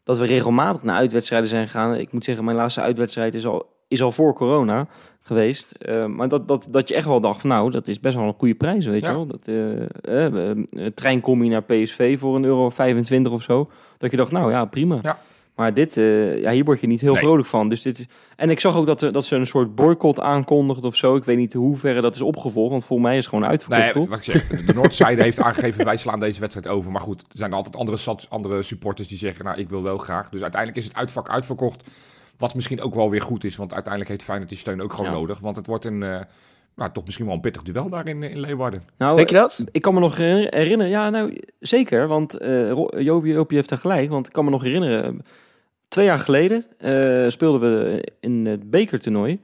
dat we regelmatig naar uitwedstrijden zijn gegaan. Ik moet zeggen, mijn laatste uitwedstrijd is al, is al voor corona geweest. Maar dat, dat, dat je echt wel dacht, van, nou, dat is best wel een goede prijs, weet Ja. je wel. Dat, een treincombi naar PSV voor een euro 25 of zo. Dat je dacht, nou ja, prima. Ja. Maar dit, eh, ja, hier word je niet heel Nee. vrolijk van. Dus dit, is- en ik zag ook dat, er- dat ze een soort boycott aankondigden of zo. Ik weet niet hoe ver dat is opgevolgd, want volgens mij is het gewoon uitverkocht, Nee, toch? wat ik zeg, de Noordzijde heeft aangegeven, wij slaan deze wedstrijd over. Maar goed, er zijn altijd andere, andere supporters die zeggen, nou, ik wil wel graag. Dus uiteindelijk is het uitvak uitverkocht. Wat misschien ook wel weer goed is, want uiteindelijk heeft Feyenoord die steun ook gewoon Ja. nodig. Want het wordt een, eh, nou, toch misschien wel een pittig duel daar in, in Leeuwarden. Nou, Denk je dat? Ik kan me nog herinner- herinneren, ja, nou zeker, want eh Ro- Jopie, Jopie heeft daar gelijk. Want ik kan me nog herinneren, twee jaar geleden eh, speelden we in het bekertoernooi.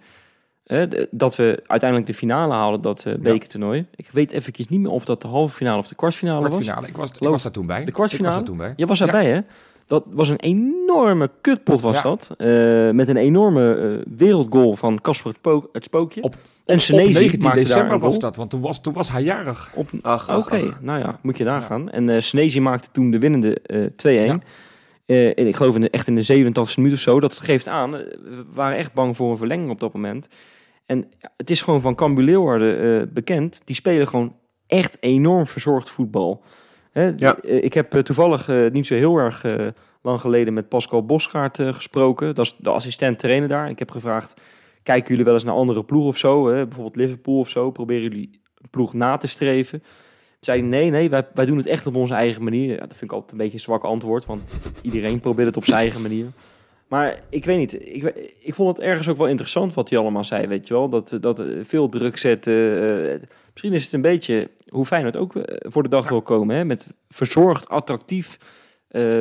eh, d- dat we uiteindelijk de finale haalden, dat eh, bekertoernooi. Ik weet eventjes niet meer of dat de halve finale of de kwartfinale was. Kwartfinale, ik was, ik was daar toen bij. De kwartfinale? Ik was daar toen bij. Je was daarbij, hè? Dat was een enorme kutpot, was Ja. dat. Eh, met een enorme eh, wereldgoal van Casper het, Pook- het Spookje. Op- en Op Senesi 19 maakte daar december was dat, want toen was, toen was hij jarig. Op, Ach, ach, Oké, nou ja, moet je nagaan. En eh Senesi maakte toen de winnende eh 2-1. Ja. Eh, en ik geloof in de, echt in de 87 minuut of zo. Dat geeft aan. we waren echt bang voor een verlenging op dat moment. En het is gewoon van Cambuur Leeuwarden eh, bekend. Die spelen gewoon echt enorm verzorgd voetbal. Hè, Ja. ik heb eh, toevallig eh, niet zo heel erg eh, lang geleden met Pascal Bosgaard gesproken. Dat is de assistent trainer daar. Ik heb gevraagd, kijken jullie wel eens naar andere ploegen of zo? Hè? Bijvoorbeeld Liverpool of zo. Proberen jullie een ploeg na te streven? Zei nee, nee, wij, wij doen het echt op onze eigen manier. Ja, dat vind ik altijd een beetje een zwak antwoord, want iedereen probeert het op zijn eigen manier. Maar ik weet niet, ik, ik vond het ergens ook wel interessant wat hij allemaal zei, weet je wel. Dat, dat eh, veel druk zetten. eh, misschien is het een beetje hoe fijn het ook eh, voor de dag wil komen. Hè? Met verzorgd, attractief,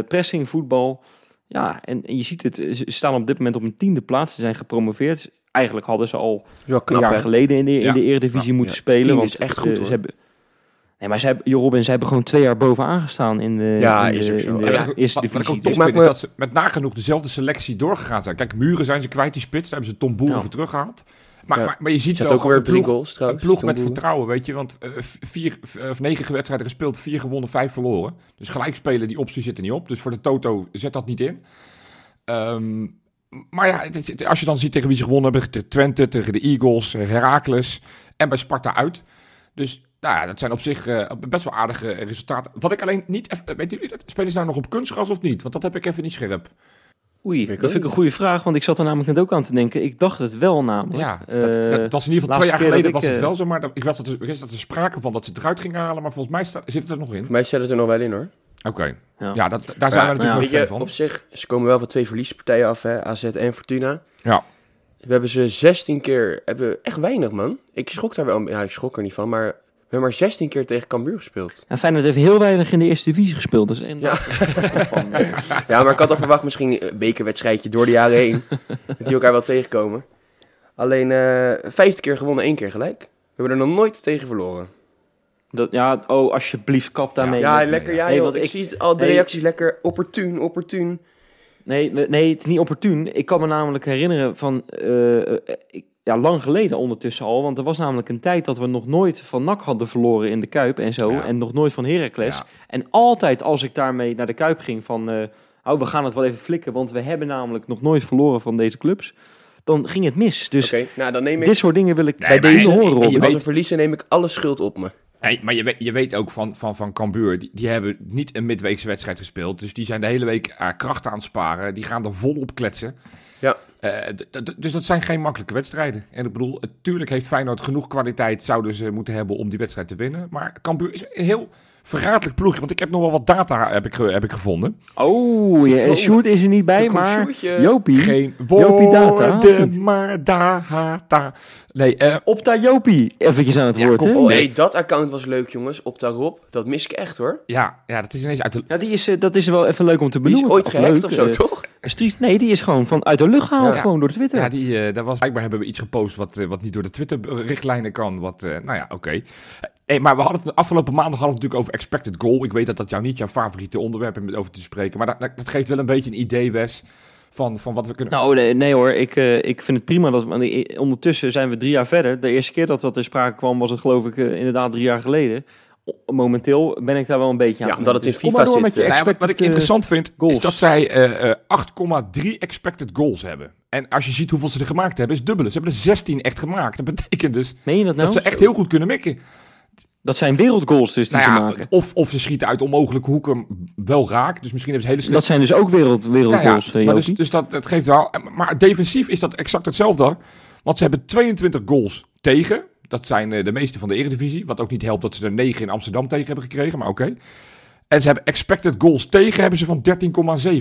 pressing, voetbal. Ja, en, en je ziet het, ze staan op dit moment op een tiende plaats. Ze zijn gepromoveerd. Eigenlijk hadden ze al knap, een jaar hè? geleden in de, in Ja. de Eredivisie moeten ja. spelen. Tien want is echt goed. Ze hebben, nee, maar ze hebben, joh, Robin, ze hebben gewoon twee jaar bovenaan gestaan in de, Ja, in is de, zo. Ja, wat- eerste wat, wat ik divisie. ook vind, is dat ze met nagenoeg dezelfde selectie doorgegaan zijn. Kijk, Muren zijn ze kwijt, die spits. Daar hebben ze Tom Boeren Ja. voor teruggehaald. Maar, Ja. maar, maar je ziet wel ook een drie ploeg- goals Een trouwens. ploeg met vertrouwen, weet je. Want eh, vier, of negen wedstrijden gespeeld, vier gewonnen, vijf verloren. Dus gelijk spelen, die optie zit er niet op. Dus voor de Toto zet dat niet in. Ehm, maar ja, het is- als je dan ziet tegen wie ze gewonnen hebben. Tegen Twente, tegen de Eagles, eh, Heracles en bij Sparta uit. Dus nou ja, dat zijn op zich eh, best wel aardige resultaten. Wat ik alleen niet... Even, weet jullie dat? Spelen ze nou nog op kunstgras of niet? Want dat heb ik even niet scherp. Oei, dat vind ik een goede vraag, want ik zat er namelijk net ook aan te denken. Ik dacht het wel namelijk. Ja, Eh, dat, dat was in ieder geval twee laatste jaar geleden was ik, het eh, wel zo. Maar dat, ik wist dat, er, dat er sprake van dat ze het eruit gingen halen. Maar volgens mij sta- zit het er nog in. Voor mij zet het er nog wel in, hoor. Weet Ja. Ja, dat, daar zijn Ja, we natuurlijk nou je, van. op zich, ze komen wel van twee verliespartijen af, hè. AZ en Fortuna. Ja. We hebben ze 16 keer... Hebben echt weinig, man. Ik schrok daar wel... Ja, ik schrok er niet van, maar... We hebben maar 16 keer tegen Cambuur gespeeld. En Feyenoord heeft heel weinig in de eerste divisie gespeeld. Dus van, eh, Ja, maar ik had al verwacht misschien een bekerwedstrijdje door de jaren heen. dat die elkaar wel tegenkomen. Alleen eh 15 keer gewonnen, één keer gelijk. We hebben er nog nooit tegen verloren. dat, ja, oh, alsjeblieft, kap daarmee. ja, lekker. Ja, Nee, want ik, ik- zie het al de nee. reacties lekker opportun, opportun. Nee, nee, het is niet opportun. Ik kan me namelijk herinneren van... eh, eh, ik- ja, lang geleden ondertussen al. Want er was namelijk een tijd dat we nog nooit van NAC hadden verloren in de Kuip en zo. Ja. En nog nooit van Heracles. Ja. En altijd als ik daarmee naar de Kuip ging van... eh, oh, we gaan het wel even flikken. Want we hebben namelijk nog nooit verloren van deze clubs. Dan ging het mis. Dus Oké, nou dan neem ik... dit soort dingen wil ik Nee, bij maar deze en- horen, en je als weet- we verliezen neem ik alle schuld op me. Hey, maar je weet, je weet ook van, van, van Cambuur, die, die hebben niet een midweekse wedstrijd gespeeld. Dus die zijn de hele week eh, kracht aan het sparen. Die gaan er volop kletsen. Ja. Eh, dus dat zijn geen makkelijke wedstrijden. En ik bedoel, natuurlijk heeft Feyenoord genoeg kwaliteit, zouden ze moeten hebben om die wedstrijd te winnen. Maar Cambuur is een heel verraderlijk ploegje, want ik heb nog wel wat data heb ik, heb ik gevonden. Oh, ja, Oh. Sjoerd is er niet bij, maar. Jopie. Geen Jopie data. woorden, maar data. Nee, eh, Opta Jopie. Eventjes aan het Ja, woord. Oh, Nee. hey, dat account was leuk, jongens. Op daarop. Dat mis ik echt, hoor. ja, ja, dat is ineens uit de... Ja, die is, eh, dat is wel even leuk om te Die is benoemen. ooit Of gehackt leuk, of zo, eh, toch? Street, nee, die is gewoon van uit de lucht gehaald, Ja. gewoon door Twitter. Ja, die, eh daar was, blijkbaar hebben we iets gepost wat, eh, wat niet door de Twitter-richtlijnen kan. Wat, eh, nou ja, oké. Hey, maar we hadden het afgelopen maandag hadden we het natuurlijk over expected goal. Ik weet dat dat jou niet jouw favoriete onderwerp is om over te spreken. Maar dat, dat geeft wel een beetje een idee, Wes, van, van wat we kunnen... Nou, nee, nee hoor, ik, eh, ik vind het prima. Dat, want i- ondertussen zijn we drie jaar verder. De eerste keer dat dat ter sprake kwam was het geloof ik inderdaad drie jaar geleden. Momenteel ben ik daar wel een beetje aan Ja, omdat het in Dus FIFA zit, met eh. Nou ja, wat, ik eh, interessant vind, goals. is dat zij eh, eh, 8,3 expected goals hebben. En als je ziet hoeveel ze er gemaakt hebben, is dubbele. Ze hebben er 16 echt gemaakt. Dat betekent dus Meen je dat nou? dat ze echt heel goed kunnen mikken. Dat zijn wereldgoals dus die Nou ze ja, maken. of, of ze schieten uit onmogelijke hoeken wel raak. Dus misschien hebben ze hele slechte Dat zijn dus ook wereld, wereldgoals, Ja, ja, eh, maar dus, dus dat, dat geeft wel. Maar defensief is dat exact hetzelfde. Want ze hebben 22 goals tegen. Dat zijn eh, de meeste van de Eredivisie. Wat ook niet helpt dat ze er 9 in Amsterdam tegen hebben gekregen. Maar oké. En ze hebben expected goals tegen hebben ze van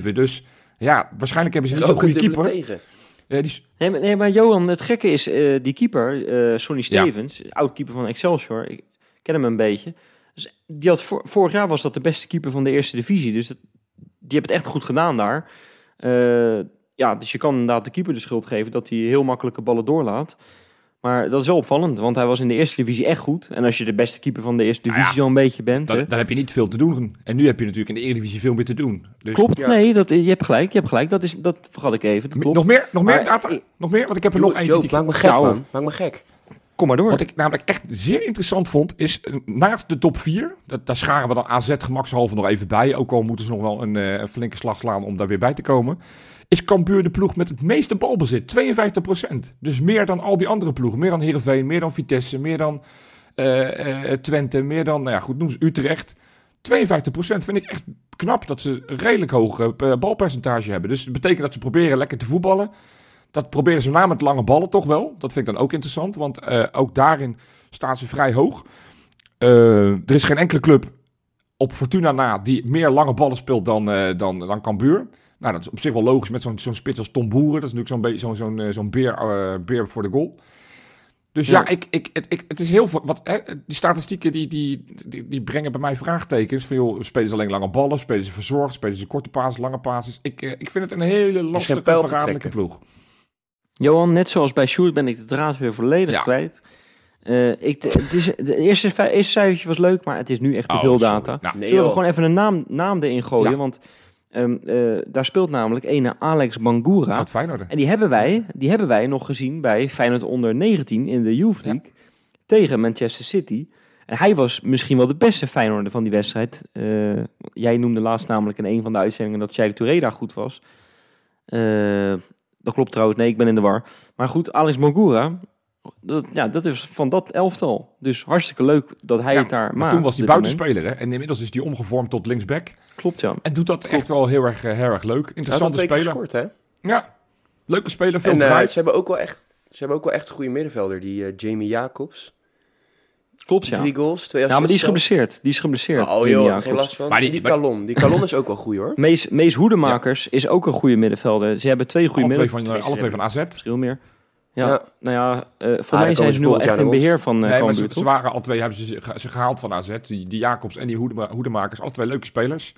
13,7. Dus ja, waarschijnlijk hebben ze niet zo'n goede keeper. tegen. Eh, die Nee, maar, nee, maar Johan, het gekke is, eh, die keeper, eh Sonny Ja. Stevens, oud-keeper van Excelsior, ik ken hem een beetje. Dus die had vor- vorig jaar was dat de beste keeper van de eerste divisie. Dus dat, die hebben het echt goed gedaan daar. Eh, ja, dus je kan inderdaad de keeper de schuld geven dat hij heel makkelijke ballen doorlaat. Maar dat is wel opvallend, want hij was in de eerste divisie echt goed. En als je de beste keeper van de eerste Nou divisie ja, zo'n beetje bent... dan, dan heb je niet veel te doen. En nu heb je natuurlijk in de Eredivisie veel meer te doen. Dus Klopt, Ja. nee, dat, je hebt gelijk, je hebt gelijk. Dat, is, dat vergat ik even, dat klopt. Nog meer? Nog meer Maar-? Nog meer? Want ik heb er nog eentje. Joop, die ik- maak me gek, Nou, man. Maak me gek. Kom maar door. Wat ik namelijk echt zeer interessant vond, is eh, naast de top 4, dat, daar scharen we dan AZ gemakshalve nog even bij, ook al moeten ze nog wel een, eh, een flinke slag slaan om daar weer bij te komen, is Cambuur de ploeg met het meeste balbezit, 52%. Dus meer dan al die andere ploegen, meer dan Heerenveen, meer dan Vitesse, meer dan eh, eh, Twente, meer dan, nou ja goed, noem ze Utrecht. 52% vind ik echt knap dat ze een redelijk hoog eh, balpercentage hebben. Dus het betekent dat ze proberen lekker te voetballen. Dat proberen ze met name met lange ballen toch wel. Dat vind ik dan ook interessant, want ook daarin staan ze vrij hoog. Er is geen enkele club op Fortuna na die meer lange ballen speelt dan, eh dan, dan Cambuur. Nou, dat is op zich wel logisch met zo'n zo'n spits als Tom Boeren. Dat is natuurlijk zo'n beetje zo'n zo'n eh, zo'n beer, eh, beer voor de goal. Dus Ja. ja, ik, ik, het, ik, het is heel veel. Wat, hè, die statistieken die, die, die, die brengen bij mij vraagtekens. Van, joh, spelen ze alleen lange ballen? Spelen ze verzorgd? Spelen ze korte passes, lange passes? Ik, eh, ik vind het een hele lastige, verraderlijke ploeg. Johan, net zoals bij Sjoerd ben ik de draad weer volledig Ja. kwijt. Eh, ik, het is, de eerste, eerste cijfertje was leuk, maar het is nu echt te Oh, veel data. Nou, Nee, Zullen we gewoon even een naam, naam erin gooien? Ja. Want ehm, eh, daar speelt namelijk ene Alex Bangura. Feyenoord. En die hebben, wij, die hebben wij nog gezien bij Feyenoord onder 19 in de Youth League tegen Manchester City. En hij was misschien wel de beste Feyenoorder van die wedstrijd. Eh, jij noemde laatst namelijk in een van de uitzendingen dat Sheikh Touré daar goed was. Eh, dat klopt trouwens, nee, ik ben in de war. Maar goed, Alex Bangura, dat, ja, dat is van dat elftal. Dus hartstikke leuk dat hij Ja, het daar Maar maakt. toen was hij buitenspeler. Hè? En inmiddels is hij omgevormd tot linksback. Klopt, ja. En doet dat echt wel heel erg, eh, heel erg leuk. Interessante keer speler. gescoord, hè? Ja, leuke speler. Veel En eh, ze hebben ook wel echt... Ze hebben ook wel echt een goede middenvelder, die eh, Jamie Jacobs. Klopt, ja. Drie goals, twee Ja, maar die is geblesseerd. Die is geblesseerd. Oh Jamie joh, Jacobs. geen last van. Maar die, die- die, maar- Calon, die Calon is ook wel goed hoor. Mees, Mees Hoedemakers is ook een goede middenvelder. Ze hebben twee goede alle, twee middenvelders. van, alle twee van AZ. Verschil meer. Ja, Ja. nou ja, eh voor daar mij zijn ze nu al echt in beheer van uh, Nee, maar ze, waren alle twee, hebben ze, ze, gehaald van AZ. Die, die Jacobs en die Hoedema, Hoedemakers. Alle twee leuke spelers.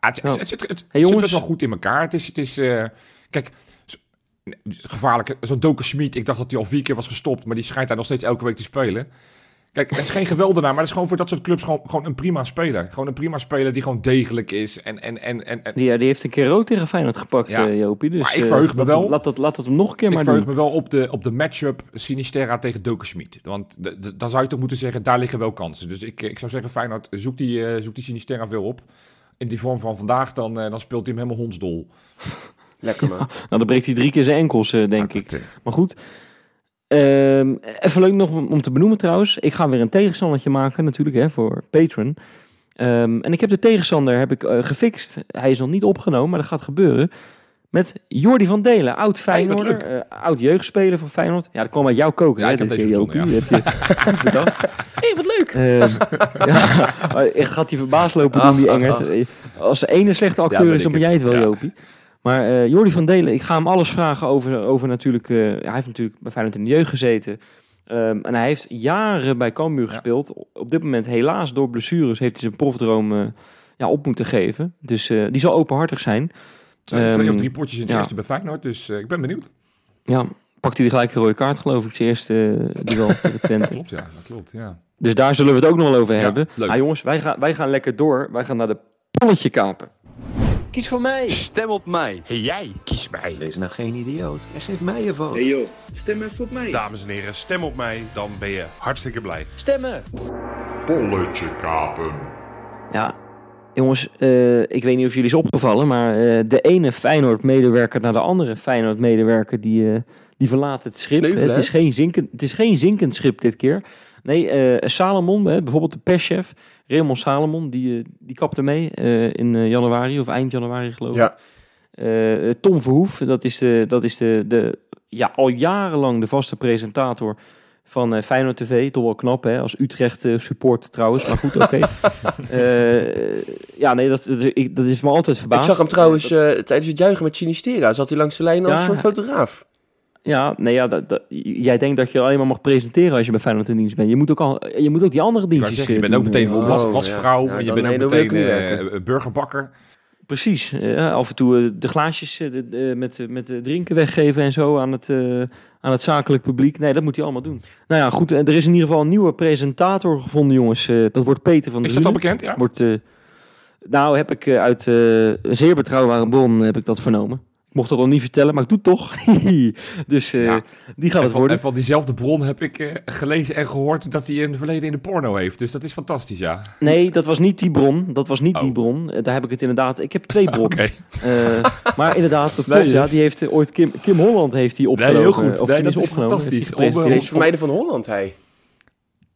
Het, Ja. het, het, het, het Hey, zit best wel goed in elkaar. Het is, het is eh, kijk, gevaarlijk. Zo'n Doken Schmid, ik dacht dat hij al vier keer was gestopt. Maar die schijnt daar nog steeds elke week te spelen. Kijk, het is geen geweldenaar, maar het is gewoon voor dat soort clubs gewoon, gewoon een prima speler. Gewoon een prima speler die gewoon degelijk is. En, en, en, en, ja, die heeft een keer rood tegen Feyenoord gepakt, Ja. eh, Jopie. Dus, Maar ik eh, verheug me wel. Laat dat, laat dat hem nog een keer ik maar verheug doen. me wel op de, op de matchup Sinisterra tegen Doken Schmid. Want de- de- dan zou je toch moeten zeggen, daar liggen wel kansen. Dus ik, ik zou zeggen, Feyenoord, zoek die, zoek die Sinisterra veel op. In die vorm van vandaag, dan, dan speelt hij hem helemaal hondsdol. Lekker man. Nou, dan breekt hij drie keer zijn enkels, eh, denk ik. Maar goed. Ehm, even leuk nog om te benoemen trouwens. Ik ga weer een tegenstandertje maken natuurlijk hè, voor Patreon. Ehm, en ik heb de tegenstander heb ik, eh, gefixt. Hij is nog niet opgenomen, maar dat gaat gebeuren. Met Jordi van Delen, oud Feyenoorder, eh, oud jeugdspeler van Feyenoord. Ja, dat kwam uit jouw koken, Ja, hè, ik heb deze verzonnen, je bedacht. Hé, wat leuk. Ehm, ja, ik gaat die verbaasd lopen doen, die Engert. Als de ene slechte acteur is, dan ben jij het wel, Ja. Jopie. Maar eh Jordi van Delen, ik ga hem alles vragen over, over natuurlijk... eh, hij heeft natuurlijk bij Feyenoord in de jeugd gezeten. Ehm, en hij heeft jaren bij Cambuur Ja. gespeeld. Op dit moment, helaas door blessures, heeft hij zijn profdroom eh, ja, op moeten geven. Dus die zal openhartig zijn. twee, twee of Ehm, drie potjes in de ja. eerste bij Feyenoord, dus ik ben benieuwd. Ja, pakt hij de gelijke rode kaart, geloof ik. Zijn eerste uh, duel tegen Twente. Klopt, ja, dat klopt, ja. Dus daar zullen we het ook nog wel over Ja, hebben. Maar jongens, wij gaan, wij gaan lekker door. Wij gaan naar de polletje kapen. Kies voor mij. Stem op mij. Hey, jij, kies mij. Wees nou geen idioot en geef mij je vote. Hey joh, stem even op mij. Dames en heren, stem op mij, dan ben je hartstikke blij. Stemmen. Polletje kapen. Ja, jongens, eh, ik weet niet of jullie is opgevallen, maar eh, de ene Feyenoord-medewerker naar de andere Feyenoord-medewerker die, eh, die verlaat het schip. Sneuvelen, het, is geen zinkend, het is geen zinkend schip dit keer. Nee, eh, Salomon, bijvoorbeeld de perschef, Raymond Salomon, die, eh, die kapte mee eh, in januari of eind januari geloof ik. Ja. Tom Verhoef, dat is, de, dat is de, de, ja, al jarenlang de vaste presentator van eh, Feyenoord TV. Toch wel knap, hè? Als Utrecht eh, support trouwens, maar goed, oké. Ja, nee, dat, dat, ik- dat is me altijd verbaasd. Ik zag hem trouwens tijdens het juichen met Sinistera. Zat hij langs de lijn als Ja, een soort fotograaf. Ja, nee, ja, dat, dat- jij denkt dat je alleen maar mag presenteren als je bij Feyenoord in dienst bent. Je moet ook, al, je, moet ook die andere dienstjes zeggen, je eh, bent ook meteen eh. was, Oh, wasvrouw ja. en je bent ook meteen eh, burgerbakker. Precies. eh, af en toe de glaasjes eh, de- de- met, met de drinken weggeven en zo aan het, eh, aan het zakelijk publiek. Nee, dat moet hij allemaal doen. Nou ja, goed. Er is in ieder geval een nieuwe presentator gevonden, jongens. Dat wordt Peter van der Is dat al bekend? Ja. Wordt, eh, nou, heb ik uit eh, een zeer betrouwbare bron heb ik dat vernomen. Mocht dat al niet vertellen, maar ik doe het toch. dus eh, Ja. die gaat En het van, worden. en van diezelfde bron heb ik eh, gelezen en gehoord dat hij in het verleden in de porno heeft. Dus dat is fantastisch, ja. Nee, dat was niet die bron. Dat was niet Oh. die bron. Eh, Daar heb ik het inderdaad. Ik heb twee bronnen. Eh, maar inderdaad, dat Nee, klopt. Ja, yes. die heeft ooit Kim, Kim Holland heeft die opgenomen. heel goed. Of Nee, die dat is fantastisch. Deze vermijden van Holland, hij.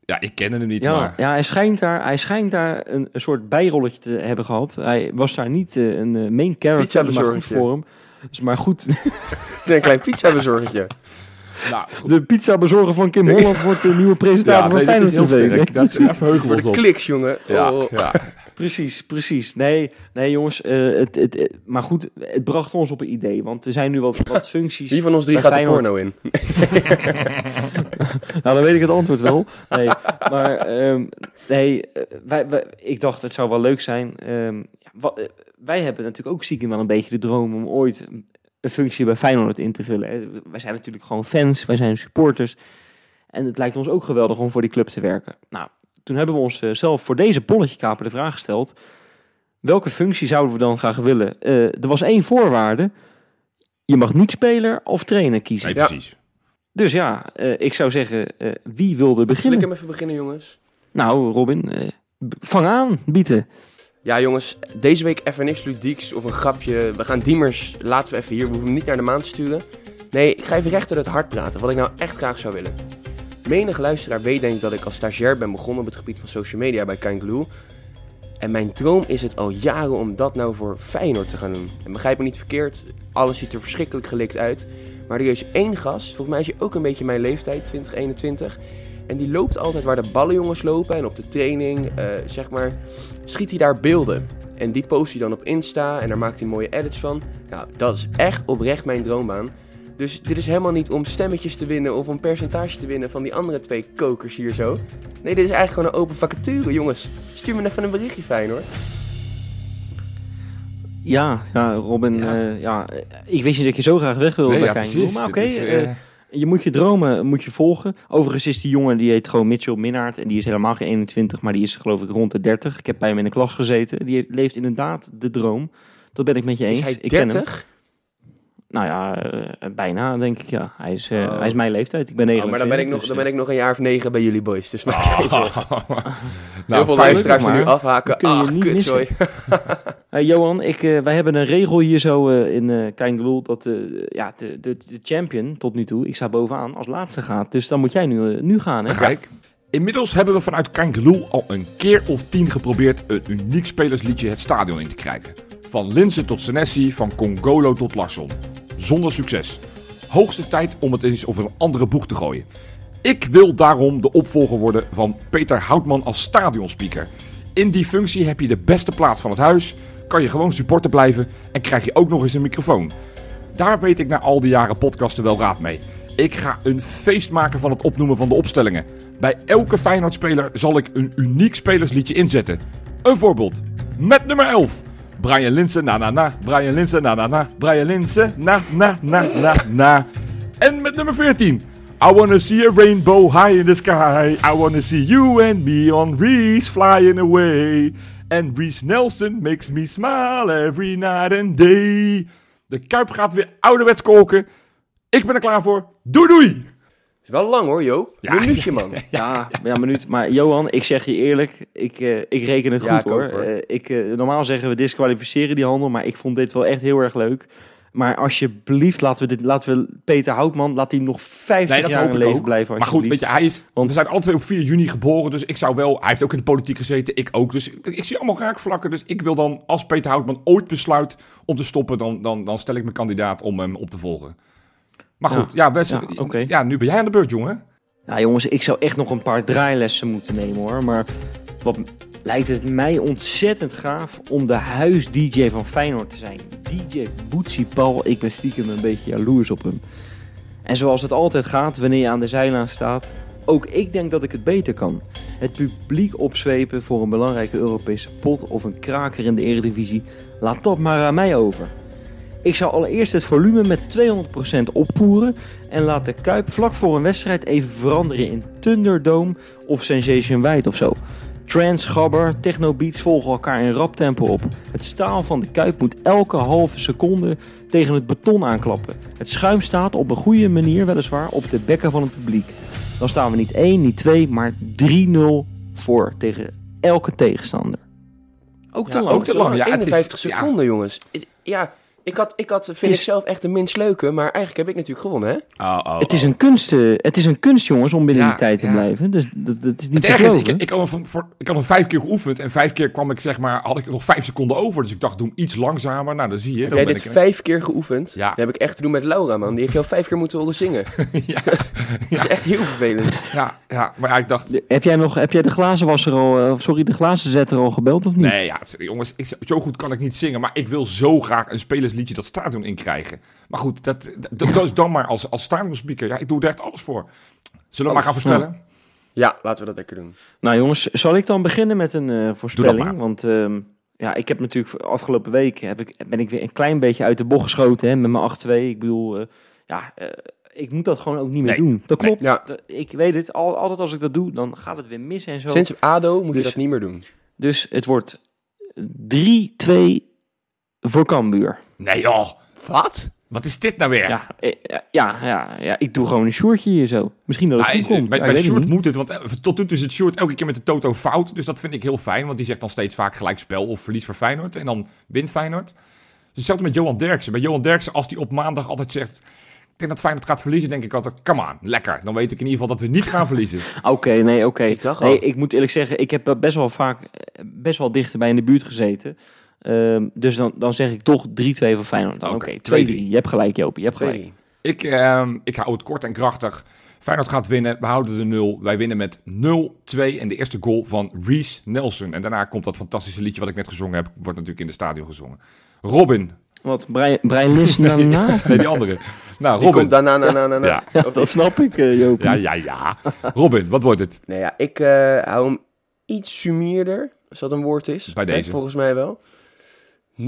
Ja, ik ken hem niet, Ja, maar... ja hij, schijnt daar, hij schijnt daar een, een soort bijrolletje te hebben gehad. Hij was daar niet een main character, maar goed voor hem. Dus maar goed, Een klein pizza bezorgertje. Nou, goed. de pizza bezorger van Kim Holland wordt de nieuwe presentator Ja, van nee, Feyenoord is TV. sterk. Dat, Voor de op. kliks, jongen. Ja, Oh. ja. Precies, precies. Nee, nee jongens, eh, het, het, maar goed, het bracht ons op een idee. Want er zijn nu wat, wat functies. Wie van ons drie gaat de porno in? Nou, dan weet ik het antwoord wel. Nee, maar ehm, nee, eh, wij, wij, ik dacht het zou wel leuk zijn. Ehm, ja, wa- eh, wij hebben natuurlijk ook stiekem wel een beetje de droom om ooit een functie bij Feyenoord in te vullen. Wij zijn natuurlijk gewoon fans, wij zijn supporters. En het lijkt ons ook geweldig om voor die club te werken. Nou, toen hebben we ons eh, zelf voor deze polletje kaper de vraag gesteld. Welke functie zouden we dan graag willen? Eh, er was één voorwaarde. Je mag niet speler of trainer kiezen. Nee, Ja. precies. Dus ja, eh, ik zou zeggen, eh, wie wilde Zal ik beginnen? hem even beginnen, jongens? Nou, Robin, eh, vang aan, bieten. Ja, jongens, deze week even niks ludieks of een grapje. We gaan Diemers, laten we even hier, we hoeven hem niet naar de maan te sturen. Nee, ik ga even recht uit het hart praten, wat ik nou echt graag zou willen. Menig luisteraar weet denk ik dat ik als stagiair ben begonnen op het gebied van social media bij Kind En mijn droom is het al jaren om dat nou voor Feyenoord te gaan doen. En begrijp me niet verkeerd, alles ziet er verschrikkelijk gelikt uit. Maar er is één gast, volgens mij is hij ook een beetje mijn leeftijd, 2021. En die loopt altijd waar de ballenjongens lopen. En op de training, eh, zeg maar, schiet hij daar beelden. En die post hij dan op Insta en daar maakt hij mooie edits van. Nou, dat is echt oprecht mijn droombaan. Dus dit is helemaal niet om stemmetjes te winnen of om percentage te winnen van die andere twee kokers hier zo. Nee, dit is eigenlijk gewoon een open vacature, jongens. Stuur me even een berichtje, fijn hoor. Ja, ja Robin, Ja. ja. ja, eh, ik wist niet dat je zo graag weg wilde Nee, bij ja, precies. Maar oké, eh, eh, je moet je dromen moet je volgen. Overigens is die jongen, die heet gewoon Mitchell Minnaert. En die is helemaal geen 21, maar die is geloof ik rond de 30. Ik heb bij hem in de klas gezeten. Die leeft inderdaad de droom. Dat ben ik met je eens. Is hij ik ken hem. 30? Nou ja, eh, bijna denk ik ja. Hij is, eh, Oh. hij is mijn leeftijd. Ik ben 29. Oh, maar dan ben, ik nog, dus, dan eh, ben ik nog een jaar of negen bij jullie boys. Dus zorgen. nou, Heel veel fijn. luisteraars er nu afhaken. kun je Ah, niet kut, sorry. Johan, ik, eh, wij hebben een regel hier zo eh, in Kijngeloel dat ja, de, de, champion tot nu toe, ik sta bovenaan, als laatste gaat. Dus dan moet jij nu, nu gaan, hè? Kijk. Inmiddels hebben we vanuit Kangeloel al een keer of tien geprobeerd een uniek spelersliedje het stadion in te krijgen. Van Linse tot Senesi, van Congolo tot Larsson. Zonder succes. Hoogste tijd om het eens over een andere boeg te gooien. Ik wil daarom de opvolger worden van Peter Houtman als stadionspeaker. In die functie heb je de beste plaats van het huis, kan je gewoon supporter blijven en krijg je ook nog eens een microfoon. Daar weet ik na al die jaren podcasten wel raad mee. Ik ga een feest maken van het opnoemen van de opstellingen. Bij elke Feyenoord-speler zal ik een uniek spelersliedje inzetten. Een voorbeeld. Met nummer 11. Brian Linsen, na na na. Brian Linsen, na na na. Brian Linsen, na na na na na. En met nummer 14. I wanna see a rainbow high in the sky. I wanna see you and me on Reese flying away. And Reese Nelson makes me smile every night and day. De Kuip gaat weer ouderwets koken. Ik ben er klaar voor. Doei doei! Is wel lang hoor, Joop. Ja, Minuutje, man. Ja, ja, minuut. Maar Johan, ik zeg je eerlijk, ik, eh, ik reken het Ja, goed ik hoor. ook, hoor. Eh, ik, eh, normaal zeggen we disqualificeren die handel, maar ik vond dit wel echt heel erg leuk. Maar alsjeblieft, laten we, dit, laten we Peter Houtman, laat hij nog 50 Nee, dat jaar in leven ook. blijven. Maar goed, weet je, hij is, Want- we zijn alle twee op 4 juni geboren, dus ik zou wel... Hij heeft ook in de politiek gezeten, ik ook. Dus ik, ik zie allemaal raakvlakken. Dus ik wil dan, als Peter Houtman ooit besluit om te stoppen... dan, dan, dan stel ik mijn kandidaat om hem op te volgen. Maar goed, ja, ja, nu ben jij aan de beurt, jongen. Ja, jongens, ik zou echt nog een paar draailessen moeten nemen hoor. Maar wat lijkt het mij ontzettend gaaf om de huis-DJ van Feyenoord te zijn. DJ Boetsie Paul, ik ben stiekem een beetje jaloers op hem. En zoals het altijd gaat wanneer je aan de zijlijn staat, ook ik denk dat ik het beter kan. Het publiek opzwepen voor een belangrijke Europese pot of een kraker in de eredivisie, laat dat maar aan mij over. Ik zou allereerst het volume met 200% opvoeren en laat de Kuip vlak voor een wedstrijd even veranderen in Thunderdome of Sensation White of zo. Trance, gabber, technobeats volgen elkaar in rap tempo op. Het staal van de Kuip moet elke halve seconde tegen het beton aanklappen. Het schuim staat op een goede manier weliswaar op de bekken van het publiek. Dan staan we niet 1, niet 2, maar 3-0 voor tegen elke tegenstander. Ook te Ja, lang. ook te lang. Ja, het is- 51 ja. seconden, jongens. Ja, ik had, ik had vind is- ik zelf echt de minst leuke, maar eigenlijk heb ik natuurlijk gewonnen, hè? Oh, oh, Het is, een kunst, eh, het is een kunst, jongens, om binnen Ja, die tijd te ja. blijven. Dus dat, dat is niet Het te is, ik, ik, had hem van- voor, ik had hem vijf keer geoefend en vijf keer kwam ik zeg maar, had ik nog vijf seconden over. Dus ik dacht, doe hem iets langzamer. Nou, dan zie je. Heb dan jij ben dit ik- vijf keer geoefend? Ja. Dat heb ik echt te doen met Laura, man. Die heeft jou vijf keer moeten horen zingen. ja, Dat is echt heel vervelend. ja, ja, maar ja, ik dacht, Heb jij, nog, heb jij de glazenwasser al, eh, of sorry, de glazenzetter al gebeld of niet? Nee, ja, jongens, ik, zo goed kan ik niet zingen. Maar ik wil zo graag een spelersliedje dat stadion inkrijgen. Maar goed, dat, dat, dat is dan maar als, als stadionspeaker. Ja, ik doe er echt alles voor. Zullen we maar gaan voorspellen? Ja, laten we dat lekker doen. Nou jongens, zal ik dan beginnen met een eh, voorspelling? maar. Want ehm, ja, ik heb natuurlijk afgelopen week heb ik, ben ik weer een klein beetje uit de bocht geschoten hè, met mijn 8-2. Ik bedoel, eh, ja, eh, ik moet dat gewoon ook niet meer Nee. doen. Dat Nee. klopt. Ja. Dat- Ik weet het, al, altijd als ik dat doe, dan gaat het weer mis en zo. Sinds ADO moet je Dus- dat niet meer doen. Dus het wordt 3-2 voor Cambuur. Nee joh, Wat? wat is dit nou weer? Ja, eh, ja, ja, ja, ik doe gewoon een shortje hier zo. Misschien dat het Nou, goed komt. bij Ja, bij niet. moet het, want eh, tot nu toe is het Sjoerd elke keer met de toto fout. Dus dat vind ik heel fijn, want die zegt dan steeds vaak gelijk spel of verlies voor Feyenoord. En dan wint Feyenoord. Dus hetzelfde met Johan Derksen. Bij Johan Derksen, als hij op maandag altijd zegt... Ik denk dat Feyenoord gaat verliezen, denk ik altijd, come on, lekker. Dan weet ik in ieder geval dat we niet gaan verliezen. Oké, nee, oké. Ik. Nee, ik moet eerlijk zeggen, ik heb er best wel vaak eh, best wel dichterbij in de buurt gezeten. Ehm, dus dan, dan zeg ik toch 3-2 voor Feyenoord. Oké, Oké, 2-3. 2-3. Je hebt gelijk, Jopie. Je hebt gelijk. Ik, ehm, ik hou het kort en krachtig. Feyenoord gaat winnen, we houden de 0. Wij winnen met 0-2 en de eerste goal van Reese Nelson. En daarna komt dat fantastische liedje wat ik net gezongen heb, wordt natuurlijk in de stadion gezongen. Robin, Wat, Brian, Brian Lissen dan na? nee die andere. Nou, Die Robin. komt daarna, na, na, na, na. Ja. Dat snap ik, eh, Jopie. Ja, ja, ja. Robin, wat wordt het? Nee, ja, ik eh, hou hem iets sumierder, als dat een woord is. Bij Hè, deze. Volgens mij wel. 0-1.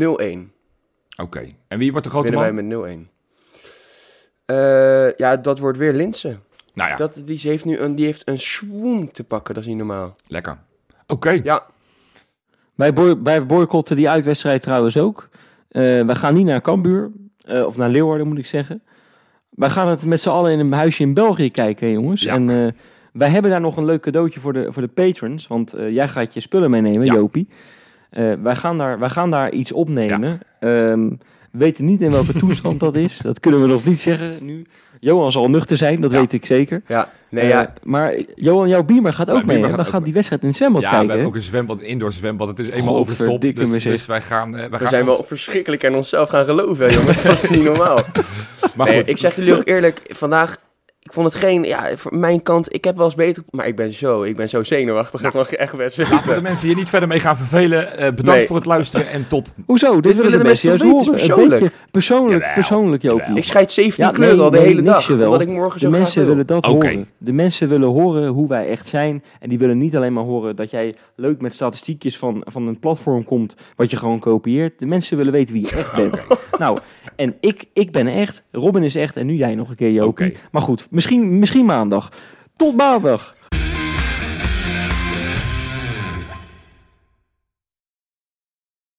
Oké. En wie wordt de grote Winnen wij met 0-1. Eh, ja, dat wordt weer Linsen. Nou ja, Dat, die, heeft nu een, die heeft een swoon te pakken, dat is niet normaal. lekker. Oké. Ja, Wij, boy, wij boycotten die uitwedstrijd trouwens ook. Eh wij gaan niet naar Cambuur. eh, of naar Leeuwarden, moet ik zeggen. Wij gaan het met z'n allen in een huisje in België kijken, hè, jongens. Ja. En eh, wij hebben daar nog een leuk cadeautje voor de, voor de patrons. Want eh, jij gaat je spullen meenemen, Ja. Jopie. Eh, wij, gaan daar, wij gaan daar iets opnemen. Ehm, we weten niet in welke toestand dat is. Dat kunnen we nog niet zeggen nu. Johan zal nuchter zijn, dat Ja. weet ik zeker. ja. Nee, Eh, ja. maar Johan, jouw beamer gaat ook mee. gaat We ook gaan die wedstrijd in het zwembad Ja, we kijken. hè? hebben ook een zwembad, een indoor zwembad. Het is eenmaal over de top. Dus, dus wij gaan... eh, wij We gaan zijn ons- wel verschrikkelijk aan onszelf gaan geloven, jongens. Dat is niet normaal. Maar Nee, goed, ik zeg jullie ook eerlijk, vandaag, ik vond het geen, ja, voor mijn kant, ik heb wel eens beter, maar ik ben zo, ik ben zo zenuwachtig, dat mag je echt best laten we de weten. mensen hier niet verder mee gaan vervelen. Eh, bedankt Nee. voor het luisteren en tot... Hoezo? Dit, willen willen de de mensen juist horen. weten, Een persoonlijk? beetje persoonlijk, Jawel, persoonlijk jawel. Ik scheid 17 Ja, kleuren nee, al de nee, hele dag, wel. omdat ik morgen De zo graag mensen wil. willen dat horen. De mensen willen horen hoe wij echt zijn. En die willen niet alleen maar horen dat jij leuk met statistiekjes van, van een platform komt, wat je gewoon kopieert. De mensen willen weten wie je echt bent. Nou, en ik, ik ben echt, Robin is echt en nu jij nog een keer Jopie. Oké. Maar goed, misschien, misschien maandag. Tot maandag.